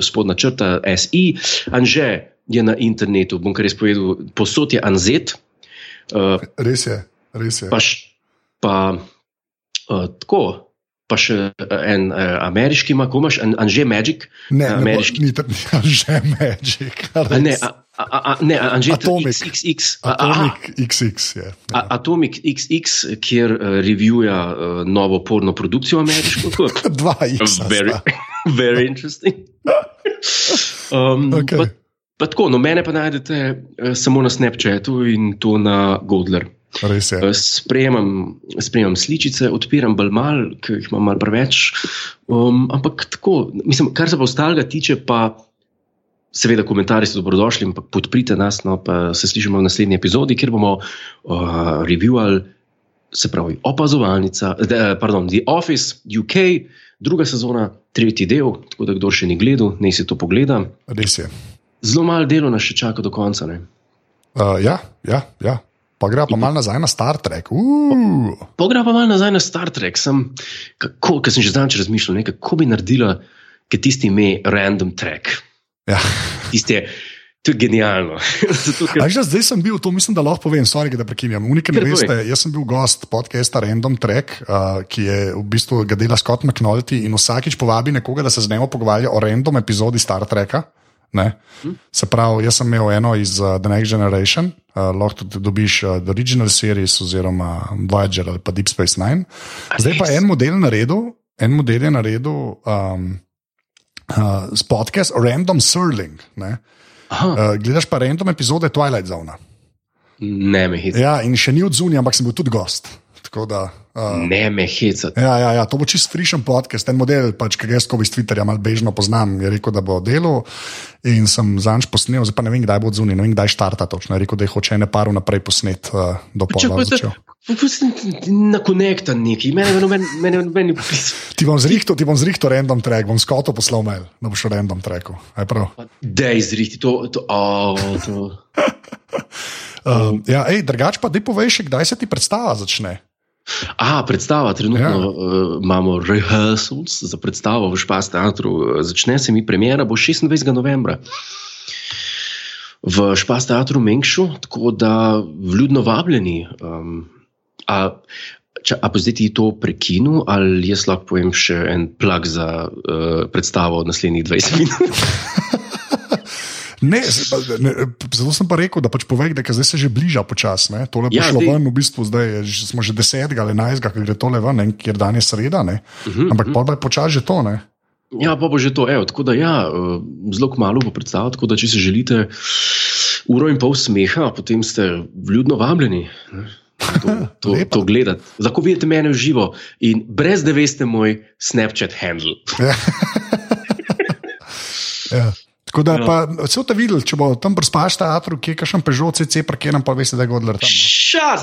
Speaker 1: spodnja črta SI, Anže je na internetu, bom kar res povedal, posod je Anzet, eh,
Speaker 2: Res je, res je.
Speaker 1: pa, š- pa uh, tako, pa še uh, en uh, ameriški ima, ko imaš, An- Anže Magic.
Speaker 2: Ne, ne, bo,
Speaker 1: ameriški.
Speaker 2: ni to že Magic.
Speaker 1: A ne, a, a, a, ne, Anže
Speaker 2: Atomic.
Speaker 1: XXX. a- a-
Speaker 2: Atomic XX je.
Speaker 1: A,
Speaker 2: Ja.
Speaker 1: Atomic XX, kjer uh, revijuja uh, novo porno produkcijo ameriško.
Speaker 2: Dva X.
Speaker 1: very, very interesting. Um,
Speaker 2: Okay.
Speaker 1: pa, pa tako, no, mene pa najdete uh, samo na Snapchatu in to na Godler.
Speaker 2: Res je.
Speaker 1: Eh, Sprejemam, sprejemam sličice, odpiram bolj mal, ker jih imam malo preveč. Um, ampak tako, mislim, kar se pa ostalega tiče, pa seveda komentarji so dobrodošli, ampak podprite nas, no, pa se slišimo v naslednji epizodi, kjer bomo uh, reviewali, se pravi, opazovalnica, eh, pardon, The Office UK, druga sezona, tretji del, tako da kdo še ni gledal, naj si to pogleda.
Speaker 2: Res je.
Speaker 1: Zelo malo delo nas še čaka do konca. Ne?
Speaker 2: Uh, ja, ja, ja. Pa gre pa malo nazaj na Star Trek. Uh,
Speaker 1: Pogra pa malo nazaj na Star Trek, sem, kako, ker sem že zdaj razmišljal, ne, kako bi naredila, ker tisti ime Random Track.
Speaker 2: ja.
Speaker 1: Tisti je, to je genialno. Zato, ker,
Speaker 2: že, zdaj sem bil, to mislim, da lahko povem, sorry, da prekinjam. Unike ne veste, jaz sem bil gost podcasta Random Track, uh, ki je v bistvu ga dela Scott McNulty in vsakič povabi nekoga, da se z njim pogovarja o random epizodi Star Treka. Ne? Se pravi, jaz sem imel eno iz uh, The Next Generation, uh, lahko tudi dobiš uh, The Original Series oziroma Voyager ali pa Deep Space Nine. Zdaj pa en model naredil, en model je naredil um, uh, podcast Random Surling. Ne?
Speaker 1: aha,
Speaker 2: Uh, gledaš pa random epizode Twilight Zone.
Speaker 1: ne me hecati.
Speaker 2: Ja, in še ni od zunaj, ampak sem bil tudi gost. Da, uh,
Speaker 1: Ne me hecati.
Speaker 2: ja, ja, ja, to bo čist frišen podcast, ten model, pač, ki ga jaz iz Twitterja malo bežno poznam. Je rekel, da bo delal in sem zanj posnel, zdaj pa ne vem, kdaj bo od zunaj, ne vem, kdaj štarta točno. Je rekel, da je hoče ene par naprej posnet uh, do pola. začel.
Speaker 1: na konekta neki, noben, mene noben poklical.
Speaker 2: Ti bom zrihtel, ti bom zrihtel random track, bom skoto poslal mail, da boš random tracku.
Speaker 1: Dej zrihti to. to, oh, to.
Speaker 2: Um, ja, ej, drugač pa, dej povej še, kdaj se ti predstava začne.
Speaker 1: A, predstava, trenutno Ja. uh, imamo rehearsals za predstavo v Špas teatru. Začne se mi premjera, bo 26. novembra. v Špas teatru Mengšu, tako da vljudno vabljeni. Um, a, če, a pa zdaj ti to prekinu, ali jaz lahko povem še en plug za uh, predstavo naslednjih 20 minut?
Speaker 2: Ne, ne, zelo sem pa rekel, da pač povej, da zdaj se že bliža počasi. Tole je ja, šlo ven, v bistvu zdaj je, smo že 10 ali 11, ki gre tole ven, ker dan je sreda, uh -huh, ampak uh -huh. pa je počasi že to. Ne?
Speaker 1: Ja, pa bo že to. Evo, tako da, ja, eh, zelo malo bo predstavljati. Tako da, če si želite uro in pol smeha, potem ste vljudno vabljeni. To, to, to gledati. Lahko vidite mene v živo in brez da veste moj Snapchat handle.
Speaker 2: ja. ja. Tako da, ja. pa, vse to videl, če bo tam prespaš ta atru, ki je kašem Peugeot CC, parkir nam pa veste, da je godler tam.
Speaker 1: Šat!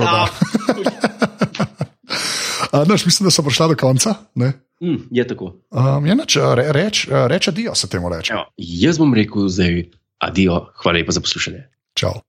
Speaker 2: No, mislim, da so prišla do konca.
Speaker 1: Mm, je tako.
Speaker 2: Um, je nač, re, reč, reč adijo, se temu reče.
Speaker 1: Jaz bom rekel zdaj adijo, hvala lepa za poslušanje.
Speaker 2: Čau.